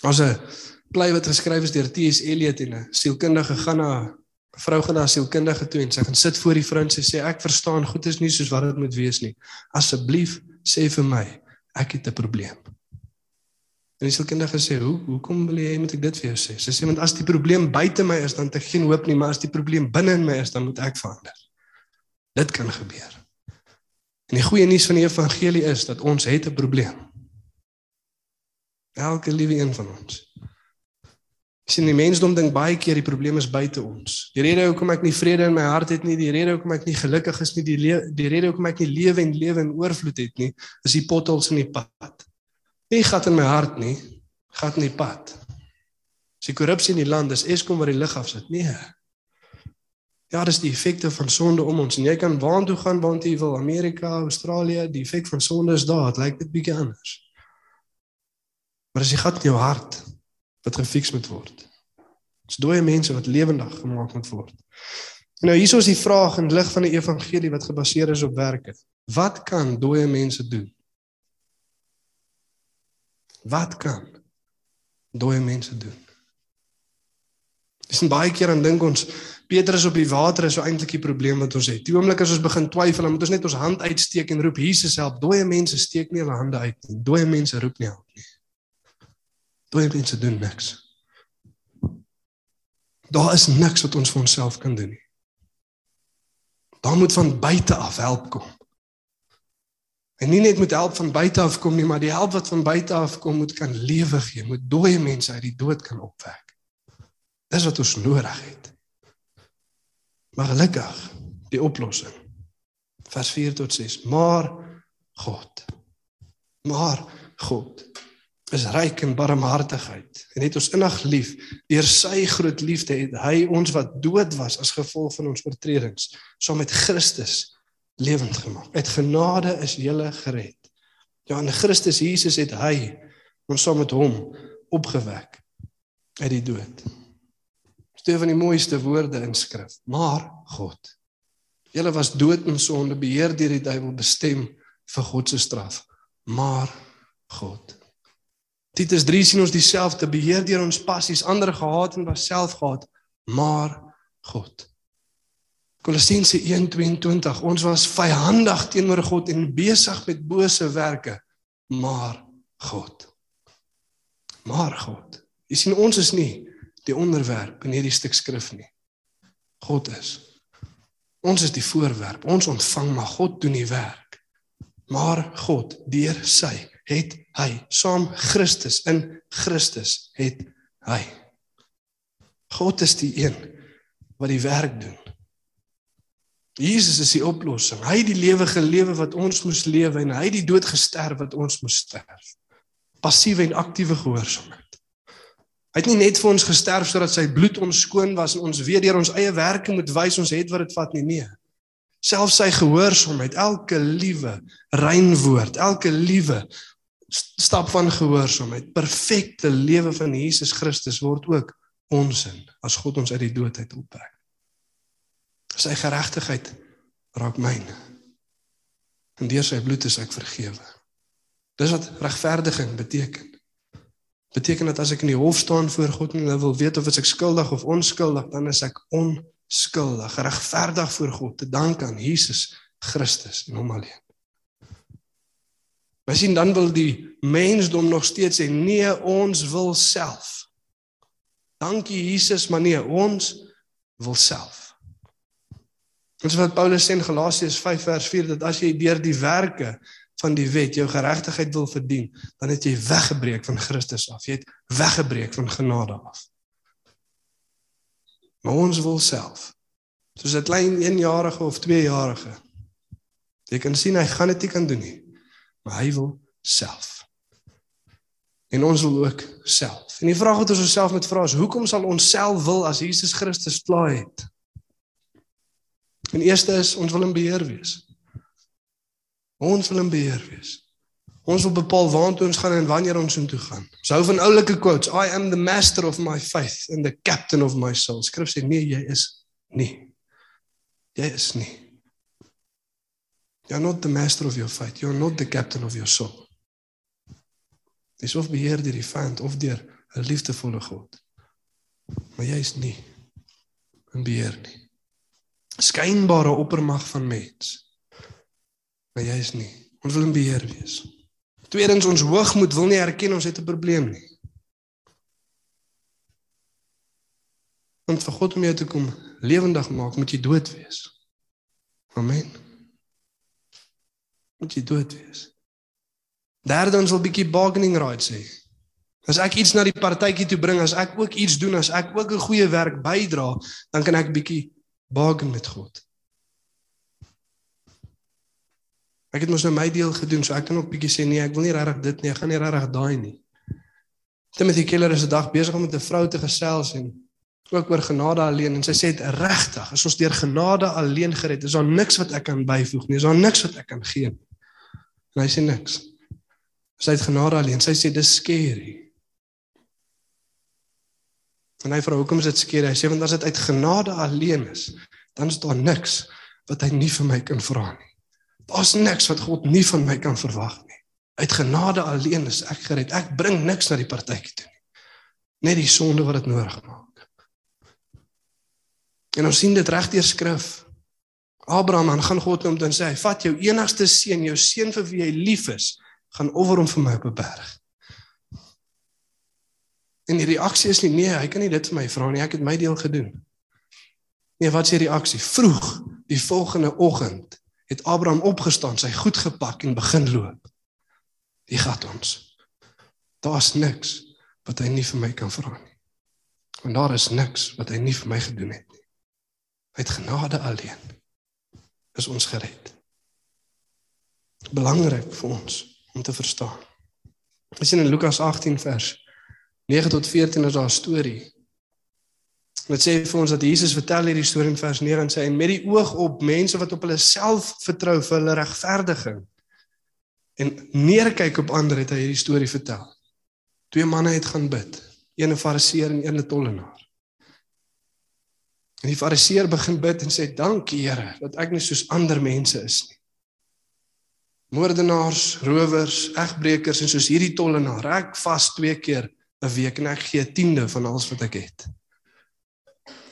As 'n bly wat geskryf is deur T.S. Eliot en 'n sielkundige gaan na 'n vrou gaan na 'n sielkundige toe en sy gaan sit voor die vrou en sy sê ek verstaan goed is nie soos wat dit moet wees nie. Asseblief sê vir my, ek het 'n probleem. En die sielkundige sê, "Hoe hoekom wil jy moet ek dit vir jou sê?" Sy sê, "Want as die probleem buite my is, dan het ek geen hoop nie, maar as die probleem binne in my is, dan moet ek verander." Dit kan gebeur. En die goeie nuus van die evangelie is dat ons het 'n probleem. Elke liewe een van ons. sien die mensdom dink baie keer die probleem is buite ons. Die rede hoekom ek nie vrede in my hart het nie, die rede hoekom ek nie gelukkig is nie, die die rede hoekom ek nie lewe en lewe in oorvloed het nie, is die potholes in die pad. Nie gat in my hart nie, gat in die pad. As die korrupsie in die land is Eskom wat die lig afsit. Nee. Ja, dis die effekte van sonde om ons en jy kan waantoe gaan waantoe jy wil, Amerika, Australië, die effek van sonde is daar, dit lyk net bietjie anders. Maar as die gat in jou hart wat gefiks moet word. Dis dooie mense wat lewendig gemaak moet word. En nou hier is die vraag in lig van die evangelie wat gebaseer is op werke. Wat kan dooie mense doen? Wat kan dooie mense doen? Dis baie keer dan dink ons Petrus op die water is so eintlik die probleem wat ons het. Die oomblik as ons begin twyfel, dan moet ons net ons hand uitsteek en roep Jesus help. Dooie mense steek nie hulle hande uit nie. Dooie mense roep nie help nie. Dooie mense doen niks. Daar is niks wat ons vir onsself kan doen nie. Daar moet van buite af help kom. En nie net moet help van buite af kom nie, maar die help wat van buite af kom moet kan lewe gee, moet dooie mense uit die dood kan opwek. Dis wat ons nodig het. Maar gelukkig, die oplossing. Vers 4 tot 6. Maar God. Maar God is ryk in barmhartigheid en het ons innig lief. Deur sy groot liefde het hy ons wat dood was as gevolg van ons oortredings, saam met Christus lewend gemaak. Uit genade is jy gered. Ja, in Christus Jesus het hy ons saam met hom opgewek uit die dood. Twee van die mooiste woorde in skrif. Maar God. Julle was dood in sonde, beheer deur die duiwel bestem vir God se straf. Maar God. Titus 3 sien ons dieselfde beheer deur ons passies, ander gehaat en was self gehaat, maar God. Kolossense 1:22 Ons was vyhandig teenoor God en besig met bose werke, maar God. Maar God. Jy sien ons is nie die onderwerp in hierdie stuk skrif nie. God is. Ons is die voorwerp. Ons ontvang maar God doen die werk. Maar God deur sy het hy saam Christus in Christus het hy. God is die een wat die werk doen. Jesus is die oplossing. Hy het die lewe gelewe wat ons moes lewe en hy het die dood gesterf wat ons moes sterf. Passiewe en aktiewe gehoorsaamheid. Hy het nie net vir ons gesterf sodat sy bloed ons skoon was en ons weer deur ons eie werke moet wys ons het wat dit vat nie nee. Selfs sy gehoorsaamheid, elke liewe rein woord, elke liewe stap van gehoorsaamheid, perfekte lewe van Jesus Christus word ook ons in as God ons uit die dood uit opwek. Sy geregtigheid raak myne. En deur sy bloed is ek vergewe. Dis wat regverdiging beteken. Beteken dat as ek in die hof staan voor God en hy wil weet of ek skuldig of onskuldig, dan is ek onskuldig, regverdig voor God te dank aan Jesus Christus en hom alleen. Maar sien dan wil die mensdom nog steeds sê nee, ons wil self. Dankie Jesus, maar nee, ons wil self. Ons wat Paulus sê in Galasiërs 5 vers 4 dat as jy deur die werke van die wet jou geregtigheid wil verdien, dan het jy weggebreek van Christus af. Jy het weggebreek van genade af. Maar ons wil self. Soos 'n klein 1-jarige of 2-jarige. Jy kan sien hy gaan dit nie kan doen nie. Maar hy wil self. En ons wil ook self. En die vraag wat ons osself moet vra is hoekom sal ons self wil as Jesus Christus plaai het? En eerste is ons wil in beheer wees. Ons wil in beheer wees. Ons wil bepaal waartoe ons gaan en wanneer ons intoe gaan. Ons hou van oulike quotes, I am the master of my faith and the captain of my soul. Skrif sê nee, jy is nie. Jy is nie. You're not the master of your faith. You're not the captain of your soul. Dis of beheer deur die vyand of deur 'n liefdevolle God. Maar jy is nie in beheer nie skynbare oppermag van mens. Maar jy is nie. Ons wil in beheer wees. Tweedens ons hoogmoed wil nie erken ons het 'n probleem nie. Om vir God om jou te kom lewendig maak, moet jy dood wees. Amen. Moet jy dood wees. Derdens wil bietjie bargaining rights hê. As ek iets na die partytjie toe bring, as ek ook iets doen, as ek ook 'n goeie werk bydra, dan kan ek bietjie bargain met God. Ek het mos nou my deel gedoen, so ek kan ook bietjie sê nee, ek wil nie regtig dit nie, ek gaan nie regtig daai nie. Timothy Keller is 'n dag besig om met 'n vrou te gesels en ook oor genade alleen en sy sê dit regtig, as ons deur genade alleen gered, is daar niks wat ek kan byvoeg nie, is daar niks wat ek kan gee nie. En hy sê niks. Sy het genade alleen. Sy sê dis scary. En hy vra hoekom is dit scary? Hy sê want as dit uit genade alleen is, dan is daar niks wat hy nie vir my kan vra nie. Daar's niks wat God nie van my kan verwag nie. Uit genade alleen is ek gered. Ek bring niks na die partytjie toe nie. Net die sonde wat dit nodig maak. En ons sien dit reg deur skrif. Abraham aan gaan God hom dan sê hy vat jou enigste seun, jou seun vir wie jy lief is, gaan offer hom vir my op 'n berg. En die reaksie is nie nee, hy kan nie dit vir my vra nie, ek het my deel gedoen. Nee, wat is die reaksie? Vroeg die volgende oggend het Abraham opgestaan, sy goed gepak en begin loop. Die gat ons. Daar's niks wat hy nie vir my kan vra nie. Want daar is niks wat hy nie vir my gedoen het nie. Uit genade alleen is ons gered. Belangrik vir ons om te verstaan. Ons sien in Lukas 18 vers 9 tot 14 is daar 'n storie Dit sê vir ons dat Jesus vertel hierdie storie in vers 9 en sê en met die oog op mense wat op hulle self vertrou vir hulle regverdiging en neerkyk op ander het hy hierdie storie vertel. Twee manne het gaan bid, een 'n fariseer en een 'n tollenaar. En die fariseer begin bid en sê dankie Here dat ek nie soos ander mense is nie. Moordenaars, rowers, egbreekers en soos hierdie tollenaar. Ek vas twee keer 'n week en ek gee 'n tiende van alles wat ek het.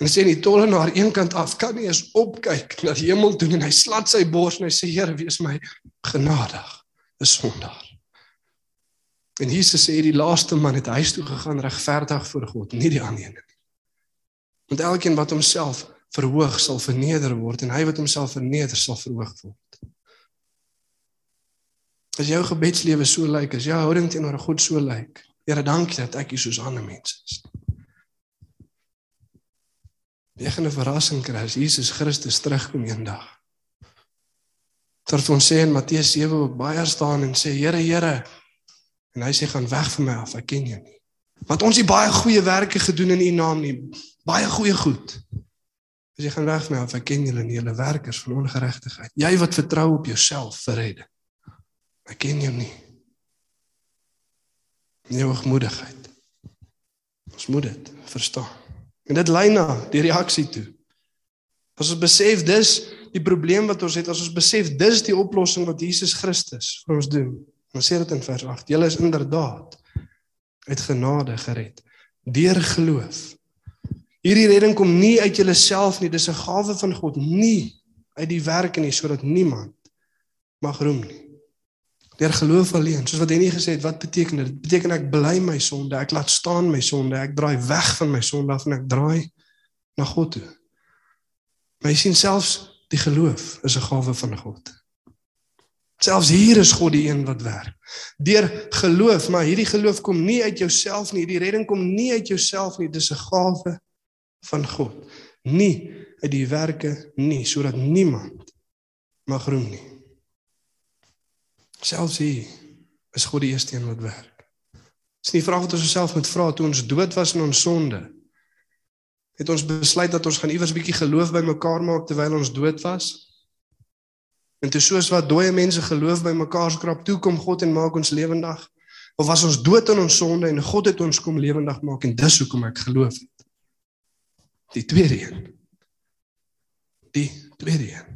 En sê die tollenaar een kant af kan nie eens opkyk na die hemel toe en hy slat sy bors en hy sê Here wees my genadig 'n sondaar. En Jesus sê die laaste man het huis toe gegaan regverdig voor God, nie die ander een nie. Want elkeen wat homself verhoog sal verneder word en hy wat homself verneder sal verhoog word. As jou gebedslewe so lyk, as jou houding teenoor God so lyk, Here dankie dat ek nie soos ander mense is. Jy gaan 'n verrassing kry as Jesus Christus terugkom eendag. Tot ons sê in Matteus 7 op baie staan en sê Here Here en hy sê gaan weg van my af, ek ken jou nie. Want ons het baie goeie werke gedoen in u naam nie, baie goeie goed. As jy gaan weg van my af, ek ken julle nie, julle werkers van ongeregtigheid. Jy wat vertrou op jouself vir redding. Ek ken jou nie. Nie hoogmoedigheid. Ons moet dit verstaan. En dit lei na die reaksie toe. As ons besef dis die probleem wat ons het, as ons besef dis die oplossing wat Jesus Christus vir ons doen. Ons sê dit in vers 8. Julle is inderdaad uit genade gered deur geloof. Hierdie redding kom nie uit julleself nie, dis 'n gawe van God, nie uit die werke nie sodat niemand mag roem nie. Deur geloof alleen. Soos wat hy nie gesê het, wat beteken dit? Dit beteken ek bely my sonde, ek laat staan my sonde, ek draai weg van my sonde af en ek draai na God toe. Maar jy sien selfs die geloof is 'n gawe van God. Selfs hier is God die een wat werk. Deur geloof, maar hierdie geloof kom nie uit jouself nie. Hierdie redding kom nie uit jouself nie. Dis 'n gawe van God. Nie uit die werke nie, sodat niemand mag roem nie. Selfs hier is God die eerste een wat werk. Dis nie vraag wat ons osself moet vra toe ons dood was in ons sonde. Het ons besluit dat ons gaan iewers bietjie geloof bymekaar maak terwyl ons dood was? En toe soos wat dooie mense geloof bymekaar skrap, toe kom God en maak ons lewendig. Of was ons dood in ons sonde en God het ons kom lewendig maak en dis hoekom ek geloof het. Die tweede een. Die tweede een.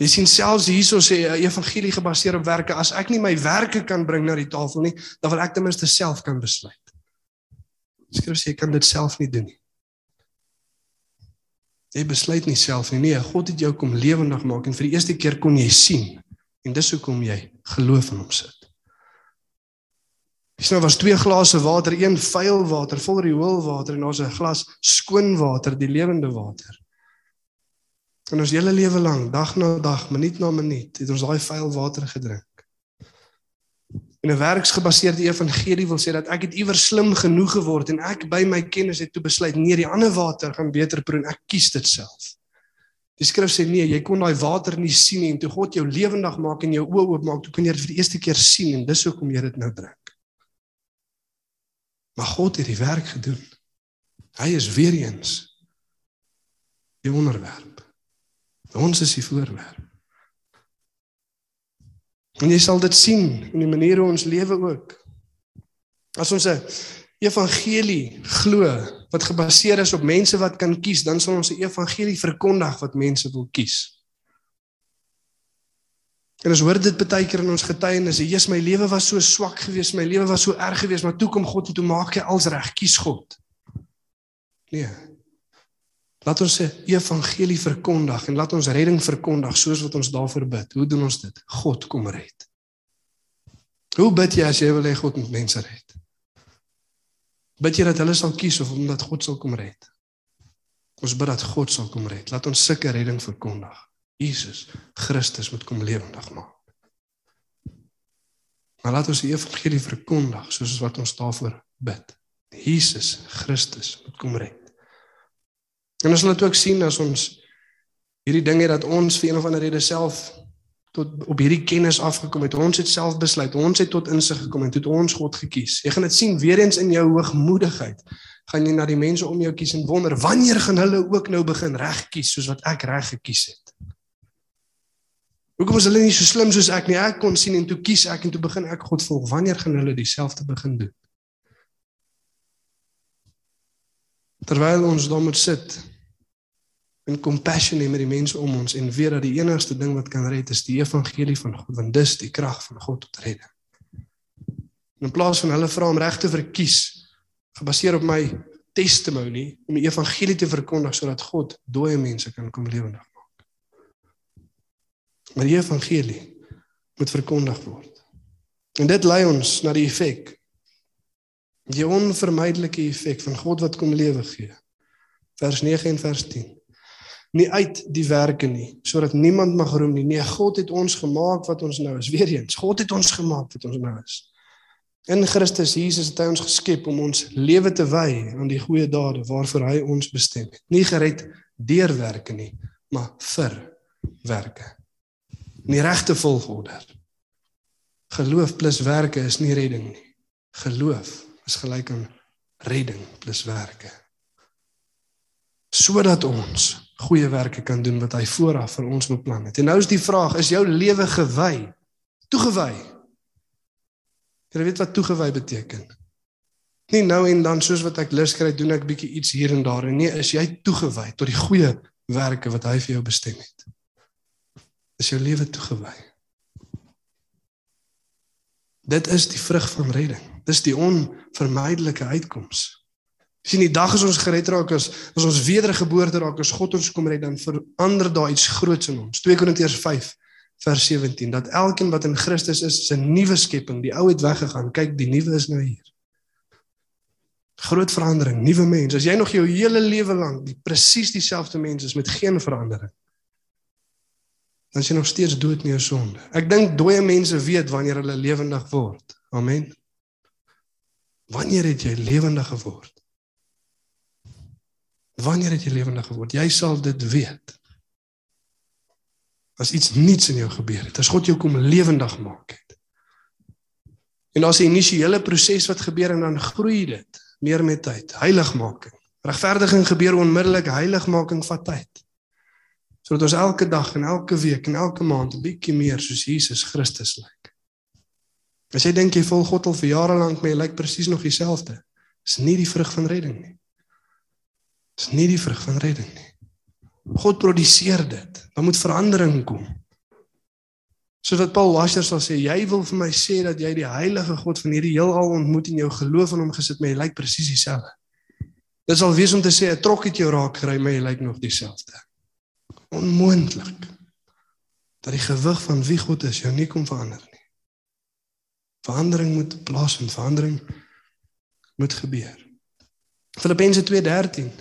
Jy sien selfs hierso sê 'n evangelie gebaseer op werke. As ek nie my werke kan bring na die tafel nie, dan wil ek ten minste self kan besluit. Skrif sê jy kan dit self nie doen nie. Jy besluit nie self nie. Nee, God het jou kom lewendig maak en vir die eerste keer kon jy sien. En dis hoekom jy geloof in hom sit. Dis nou was twee glase water, een vuil water vol rioolwater en ons 'n glas skoon water, die lewende water. En ons hele lewe lank, dag na dag, minuut na minuut, het ons daai vuil water gedrink. En 'n werksgebaseerde evangelie wil sê dat ek het iewers slim genoeg geword en ek by my kennis het toe besluit nee, die ander water gaan beter proe en ek kies dit self. Die skrif sê nee, jy kon daai water nie sien nie en toe God jou lewendig maak en jou oë oopmaak, toe kon jy dit vir die eerste keer sien en dis hoekom jy dit nou drink. Maar God het die werk gedoen. Hy is weer eens die onderwerp. Ons is die voorwerp. En jy sal dit sien in die manier hoe ons lewe ook. As ons 'n evangelie glo wat gebaseer is op mense wat kan kies, dan sal ons 'n evangelie verkondig wat mense wil kies. En ons hoor dit baie keer in ons getuienisse, "Jesus, my lewe was so swak geweest, my lewe was so erg geweest, maar toe kom God en toe maak hy alles reg, kies God." Nee. Laat ons se evangelie verkondig en laat ons redding verkondig soos wat ons daarvoor bid. Hoe doen ons dit? God kom red. Hoe bid jy as jy wil hê God moet mense red? Bid jy dat hulle sal kies of omdat God sal kom red? Ons bid dat God sal kom red. Laat ons sulke redding verkondig. Jesus Christus moet kom lewendig maak. Maar laat ons die evangelie verkondig soos wat ons daarvoor bid. Jesus Christus moet kom red. En ons dit ook sien as ons hierdie ding het dat ons vir een of ander rede self tot op hierdie kennis afgekom het. Ons het self besluit, ons het tot insig gekom en het ons God gekies. Jy gaan dit sien weer eens in jou hoogmoedigheid. Gaan jy na die mense om jou kies en wonder wanneer gaan hulle ook nou begin reg kies soos wat ek reg gekies het. Hoekom is hulle nie so slim soos ek nie? Ek kon sien en toe kies ek en toe begin ek God volg. Wanneer gaan hulle dieselfde begin doen? Terwyl ons daar moet sit en compassion hê met die mense om ons en weet dat die enigste ding wat kan red is die evangelie van God, want dis die krag van God tot redding. In plaas van hulle vra om reg te verkies gebaseer op my testimony om die evangelie te verkondig sodat God dooie mense kan kom lewendig. Maar die evangelie moet verkondig word. En dit lei ons na die effek. Die onvermydelike effek van God wat kom lewe gee. Vers 9 en vers 10 nie uit die werke nie sodat niemand mag roem nie. Nee, God het ons gemaak wat ons nou is. Weereens, God het ons gemaak wat ons nou is. In Christus Jesus het hy ons geskep om ons lewe te wy aan die goeie dade waarvoor hy ons bestem het. Nie gered deur werke nie, maar vir werke. In die regte volgorde. Geloof plus werke is nie redding nie. Geloof is gelyk aan redding plus werke. Sodat ons goeie werke kan doen wat hy vooraf vir ons beplan het. En nou is die vraag, is jou lewe gewy? Toegewy? Jy weet wat toegewy beteken? Nie nou en dan soos wat ek lus kry, doen ek bietjie iets hier en daar en nee, is jy toegewy tot die goeie werke wat hy vir jou bestem het? Is jou lewe toegewy? Dit is die vrug van redding. Dis die onvermydelike uitkoms. Sien die dag as ons gered raak as as ons wedergeboorte raak as God ons kom red dan verander daar iets groots in ons. 2 Korintiërs 5 vers 17 dat elkeen wat in Christus is, is 'n nuwe skepping. Die ou het weggegaan. Kyk, die nuwe is nou hier. Groot verandering, nuwe mens. As jy nog jou hele lewe lank die presies dieselfde mens is met geen verandering. Dan is jy nog steeds dood in jou sonde. Ek dink dooie mense weet wanneer hulle lewendig word. Amen. Wanneer het jy lewendig geword? Wanneer het jy lewendig geword? Jy sal dit weet. As iets niets in jou gebeur het, as God jou kom lewendig maak het. En daar's 'n initiële proses wat gebeur en dan groei dit meer met tyd. Heiligmaking. Regverdiging gebeur onmiddellik, heiligmaking vat tyd. Sodat ons elke dag en elke week en elke maand 'n bietjie meer soos Jesus Christus lyk. As jy dink jy volg God al vir jare lank, maar jy lyk presies nog dieselfde, is nie die vrug van redding nie. Dis nie die vrug van redding nie. God produseer dit. Daar moet verandering kom. Soos wat Paul Washer sal sê, jy wil vir my sê dat jy die heilige God van hierdie heelal ontmoet en jou geloof in hom gesit, maar jy lyk presies dieselfde. Dit sal wees om te sê 'n trok het jou raak gery, maar jy lyk nog dieselfde. Onmoontlik. Dat die gewig van wie God is jou nie kom verander nie. Verandering moet plaasvind, verandering moet gebeur. Filippense 2:13.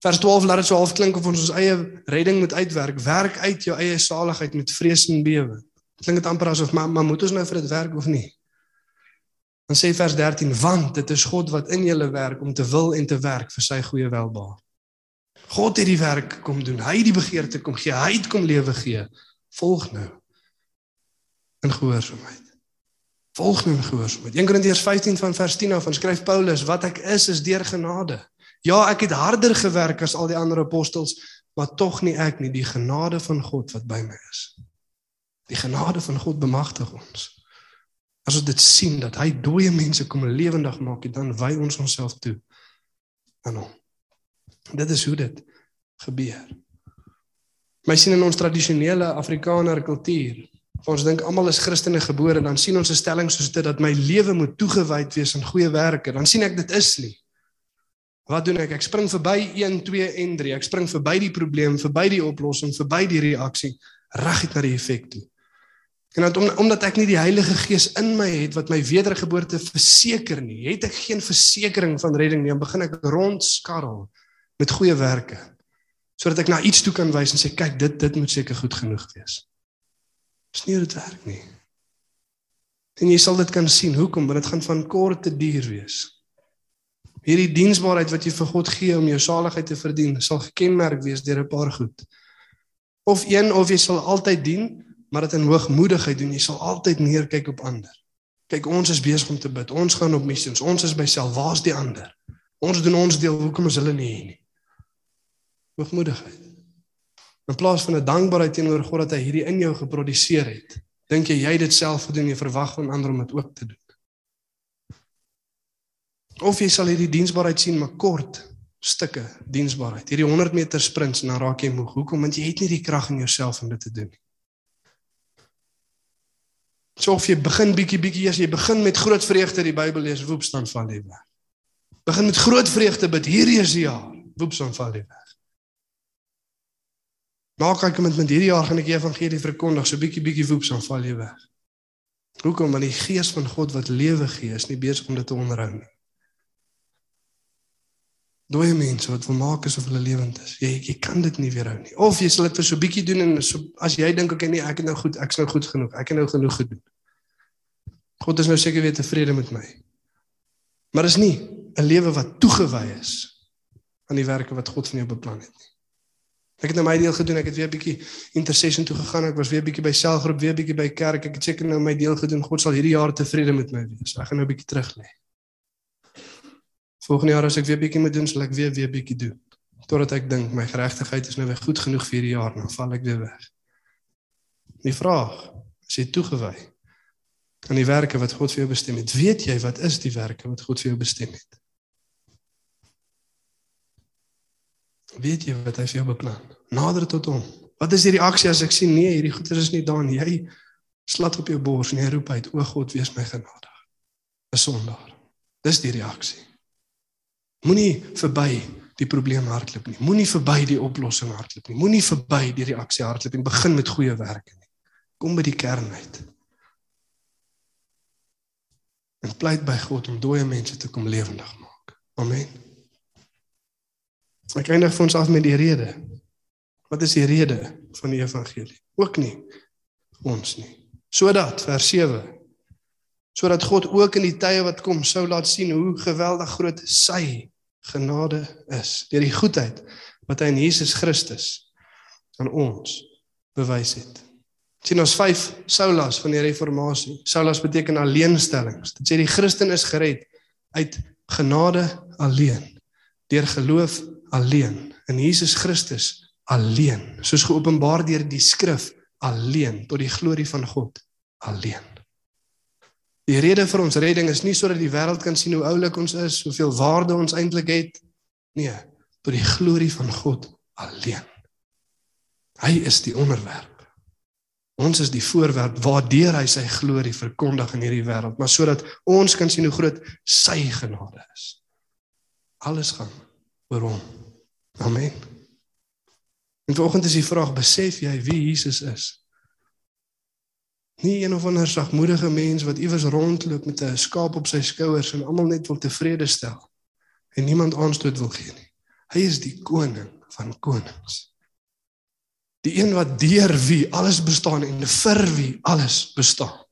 Vers 12 laat dit so half klink of ons ons eie redding moet uitwerk. Werk uit jou eie saligheid met vrees en bewe. Klink dit amper asof maar, maar moet ons nou vir dit werk of nie? Dan sê vers 13 want dit is God wat in julle werk om te wil en te werk vir sy goeie welbehae. God het die werk kom doen. Hy het die begeerte kom gee. Hy het kom lewe gee. Volg nou in gehoorsaamheid. Volg nou in gehoorsaamheid. 1 Korintiërs 15 van vers 10 af, skryf Paulus, wat ek is is deur genade. Ja, ek het harder gewerk as al die ander apostels, maar tog nie ek nie, die genade van God wat by my is. Die genade van God bemagtig ons. As ons dit sien dat hy dooie mense kom lewendig maak, dan wy ons onsself toe aan hom. Dit is hoe dit gebeur. My sien in ons tradisionele Afrikaner kultuur Ons dink almal is Christene gebore, dan sien ons 'n stelling soos dit dat my lewe moet toegewyd wees aan goeie werke. Dan sien ek dit is nie. Wat doen ek? Ek spring verby 1, 2 en 3. Ek spring verby die probleem, verby die oplossing, verby die reaksie, reguit na die effek toe. En dat om, omdat ek nie die Heilige Gees in my het wat my wedergeboorte verseker nie, het ek geen versekering van redding nie. Dan begin ek rondskarrel met goeie werke sodat ek na iets toe kan wys en sê kyk dit dit moet seker goed genoeg wees. Dis nie hoe dit werk nie. En jy sal dit kan sien hoekom, want dit gaan van kort te duur wees. Hierdie diensbaarheid wat jy vir God gee om jou saligheid te verdien, sal gekenmerk wees deur 'n paar goed. Of een of jy sal altyd dien, maar dit in hoogmoedigheid doen. Jy sal altyd neerkyk op ander. Kyk, ons is besig om te bid. Ons gaan op missies. Ons is by self. Waar's die ander? Ons doen ons deel. Hoekom is hulle nie hier nie? Hoogmoedigheid. In plaas van 'n dankbaarheid teenoor God dat hy hierdie in jou geproduseer het, dink jy jy dit self gedoen en jy verwag van ander om dit ook te doen. Of jy sal hierdie diensbaarheid sien maar kort stukke diensbaarheid. Hierdie 100 meter sprints en dan raak jy moeg. Hoekom? Want jy het nie die krag in jouself om dit te doen nie. So of jy begin bietjie bietjie as jy begin met groot vreugde die Bybel lees, woep staan van die weg. Begin met groot vreugde bid, hierdie is die jaar, woep staan van die weg. Maak ek met met hierdie jaar gaan ek die evangelie verkondig, so bietjie bietjie woeps dan val jy weg. Hoekom? Want die gees van God wat lewe gee, is nie besig om dit te onderhou nie. Dooie mense wat wil maak asof hulle lewend is. Jy jy kan dit nie weerhou nie. Of jy sal dit vir so bietjie doen en so as jy dink ek nee, ek het nou goed, ek's nou goed genoeg. Ek het nou genoeg gedoen. God is nou seker weer tevrede met my. Maar dis nie 'n lewe wat toegewy is aan die werke wat God van jou beplan het nie. Ek het nou my deel gedoen. Ek het weer 'n bietjie intercession toe gegaan. Ek was weer 'n bietjie by selgroep, weer 'n bietjie by kerk. Ek het seker nou my deel gedoen. God sal hierdie jaar tevrede met my wees. Ek gaan nou 'n bietjie terug lê. Volgende jaar as ek weer 'n bietjie moet doen, sal ek weer weer 'n bietjie doen. Totdat ek dink my geregtigheid is nou weer goed genoeg vir hierdie jaar, dan val ek weer weg. Die vraag, is jy toegewy aan die werke wat God vir jou bestem het? Weet jy wat is die werke wat God vir jou bestem het? Weet jy wat hy vir jou beplan? Nader tot hom. Wat is die reaksie as ek sien nee, hierdie goeie is nie daar nie. Jy slat op jou bors en jy roep uit: "O God, wees my genadig." 'n Sondaar. Dis die reaksie. Moenie verby die probleem hardloop nie. Moenie verby die oplossing hardloop nie. Moenie verby die reaksie hardloop en begin met goeie werke nie. Kom by die kern uit. En pleit by God om dooie mense te kom lewendig maak. Amen. Ek eindig vir ons af met die rede. Wat is die rede van die evangelie? Ook nie ons nie. Sodat vers 7 sodat God ook in die tye wat kom sou laat sien hoe geweldig groot sy genade is deur die goedheid wat hy in Jesus Christus aan ons bewys het. sien ons vyf soulas van die reformatie. Soulas beteken alleenstellings. Dit sê die Christen is gered uit genade alleen deur geloof alleen in Jesus Christus alleen soos geopenbaar deur die skrif alleen tot die glorie van God alleen Die rede vir ons redding is nie sodat die wêreld kan sien hoe oulik ons is, hoeveel waarde ons eintlik het nee tot die glorie van God alleen Hy is die onderwerp Ons is die voorwerp waardeur hy sy glorie verkondig in hierdie wêreld, maar sodat ons kan sien hoe groot sy genade is. Alles gaan oor hom. Amen. En vanoggend is die vraag: besef jy wie Jesus is? Nie een of ander sagmoedige mens wat iewers rondloop met 'n skaap op sy skouers en almal net wil tevrede stel en niemand aanstoot wil gee nie. Hy is die koning van konings. Die een wat deur wie alles bestaan en vir wie alles bestaan.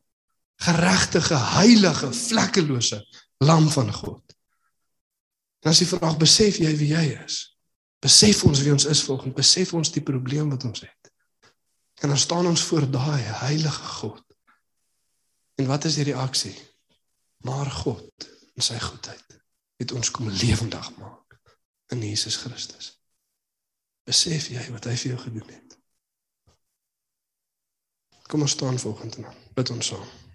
Geregtige, heilige, vlekkelose lam van God. En as jy vraag besef jy wie jy is? Besef ons wie ons is volgens besef ons die probleem wat ons het. En dan staan ons voor daai heilige God. En wat is die reaksie? Maar God in sy goedheid het ons kom lewendig maak in Jesus Christus. Besef jy wat hy vir jou gedoen het? Kom ons staan volgende dan. Bid ons saam.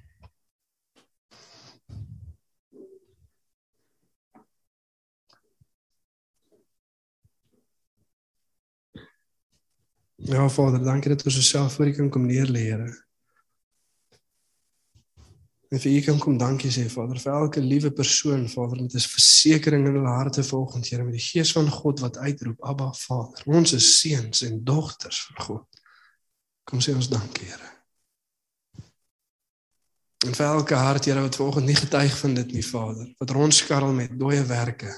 Ja Vader, dankie dat ons osself voor U kan kom neer lê, Here. En vir U kan kom dankie sê Vader vir elke liewe persoon, Vader, met 'n versekering in hulle harte volgens Here met die gees van God wat uitroep, Abba Vader. Ons is seuns en dogters van God. Kom sê ons dankie, Here. En vir elke hart, Here, wat vanoggend nie getuig van dit nie, Vader, wat rondskarrel met dooie werke.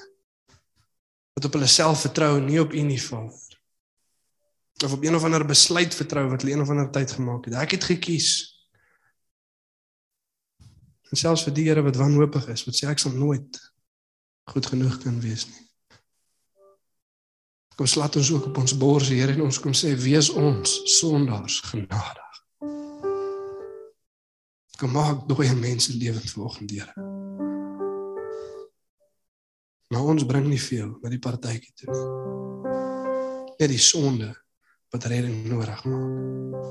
Wat op hulle self vertrou, nie op U nie, Vader of op een of ander besluit vertrou wat hulle een of ander tyd gemaak het. Ek het gekies. En selfs vir die Here wat wanhoopig is, wat sê ek sal nooit goed genoeg kan wees nie. Kom slaat ons ook op ons bors, Here, en ons kom sê wees ons sondaars genadig. Kom maak dooie mense lewend vanoggend, Here. Maar ons bring nie veel met die partytjie toe nie. Net die sonde wat redding nodig maak.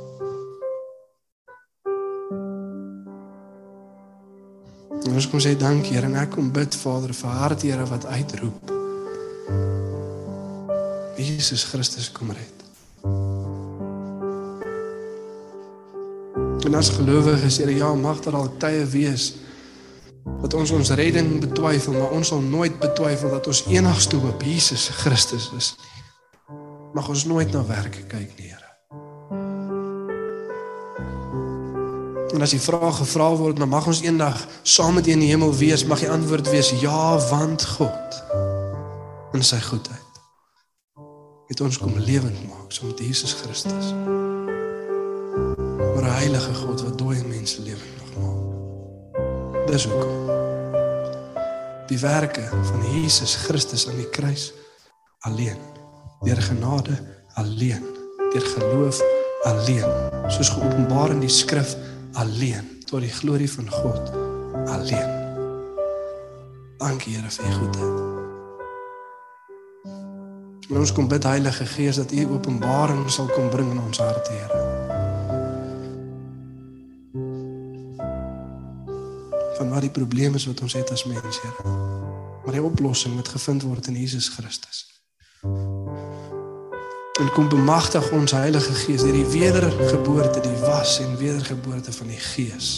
Ons kom sê dankie Here en ek kom bid Vader vir hart Here wat uitroep. Jesus Christus kom red. En as gelowiges Here ja mag daar al tye wees dat ons ons redding betwyfel, maar ons sal nooit betwyfel dat ons enigste hoop Jesus Christus is nie mag ons nooit na werke kyk nie, Here. En as die vraag gevra word, dan mag ons eendag saam met U in die hemel wees, mag die antwoord wees ja, want God in sy goedheid het ons kom lewend maak saam met Jesus Christus. Maar 'n heilige God wat dooie mense lewend maak. Dis hoekom die werke van Jesus Christus aan die kruis alleen deur genade alleen, deur geloof alleen, soos geopenbaar in die skrif alleen tot die glorie van God alleen. Dankie Here vir u goedheid. Maar ons kom bid Heilige Gees dat u openbaring sal kom bring in ons harte, Here. Van wat die probleem is wat ons het as mens, Here. Maar die oplossing moet gevind word in Jesus Christus en kom bemagtig ons Heilige Gees deur die wedergeboorte, die was en wedergeboorte van die Gees.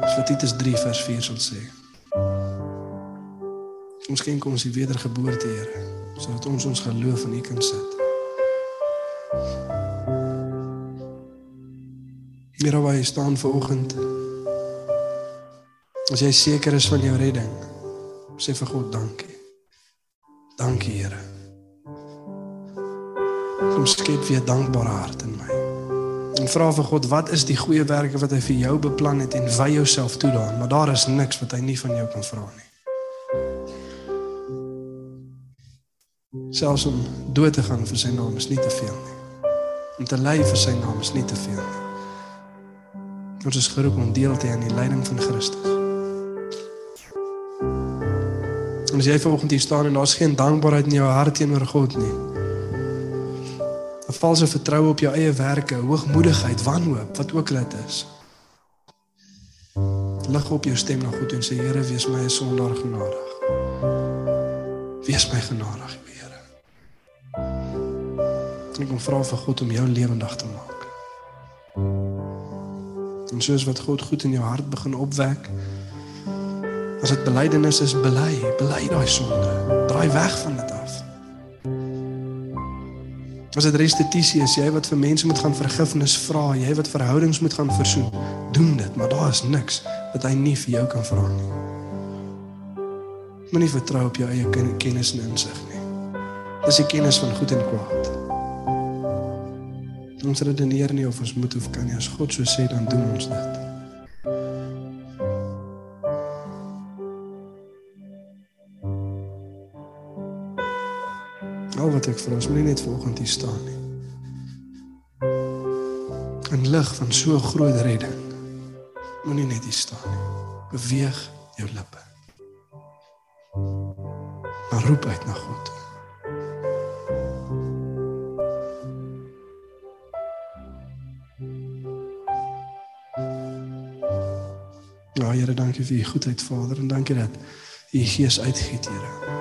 Dis wat Titus 3 vers 4 sal sê. Ons skenk ons die wedergeboorte, Here, sodat ons ons geloof in U kan sit. Here, waar jy staan vanoggend. As jy seker is van jou redding, sê vir God dankie. Dankie, Here kom skep weer dankbare hart in my. En vra vir God, wat is die goeie werke wat hy vir jou beplan het en wy jouself toe daarin, maar daar is niks wat hy nie van jou kan vra nie. Selfs om dood te gaan vir sy naam is nie te veel nie. Om te ly vir sy naam is nie te veel nie. Ons is geroep om deel te hê aan die lyding van Christus. En as jy vanoggend hier staan en daar's geen dankbaarheid in jou hart teenoor God nie, 'n valse vertroue op jou eie werke, hoogmoedigheid, wanhoop, wat ook al dit is. Lig op jou stem na God en sê Here, wees my 'n sondaar genadig. Wees my genadig, Here. Ek kom vra vir God om jou lewendig te maak. En soos wat God goed in jou hart begin opwek, as dit belydenis is, bely, bely daai sonde. Draai weg van dit. As dit restituisie is, jy wat vir mense moet gaan vergifnis vra, jy wat verhoudings moet gaan versoen, doen dit, maar daar is niks wat hy nie vir jou kan vra nie. Moenie vertrou op jou eie kennis en insig nie. Dis die kennis van goed en kwaad. Ons redeneer nie of ons moet of kan nie. As God so sê, dan doen ons dit. Al wat ek vra is moenie net vanoggend hier staan nie. In lig van so groot redding. Moenie net hier staan nie. Beweeg jou lippe. Maar roep uit na God. Ja, Here, dankie vir u goedheid, Vader, en dankie dat u Gees uitgiet, Here.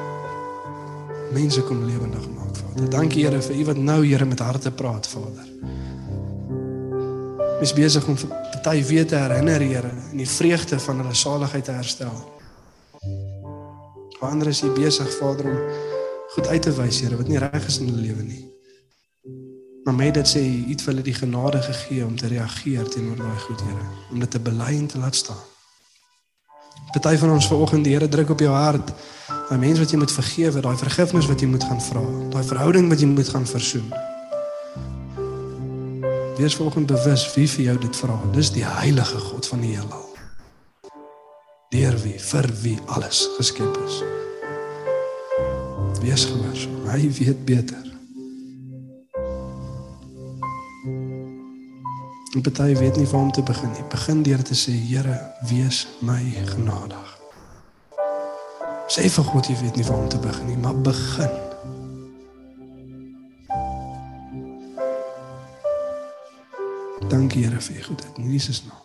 Mense kom lewendig maak, Vader. Dankie, Here, vir u wat nou, Here, met harte praat, Vader. Ons besig om party weer te herinner, Here, en die vreugde van hulle saligheid te herstel. Vir ander is u besig, Vader, om goed uit te wys, Here, wat nie reg is in hulle lewe nie. Maar met dit sê u het vir hulle die genade gegee om te reageer teenoor daai goed, Here, om dit te bely en te laat staan. Party van ons vanoggend die Here druk op jou hart. Daai mense wat jy moet vergewe, daai vergifnis wat jy moet gaan vra, daai verhouding wat jy moet gaan versoen. Wees vanoggend bewus wie vir jou dit vra. Dis die heilige God van die heelal. Deur wie vir wie alles geskep is. Wees gehoorsaam. Hy weet beter. En party weet nie waar om te begin nie. Begin deur te sê, Here, wees my genadig. Sê vir God jy weet nie waar om te begin nie, maar begin. Dankie Here vir u goedheid in Jesus naam.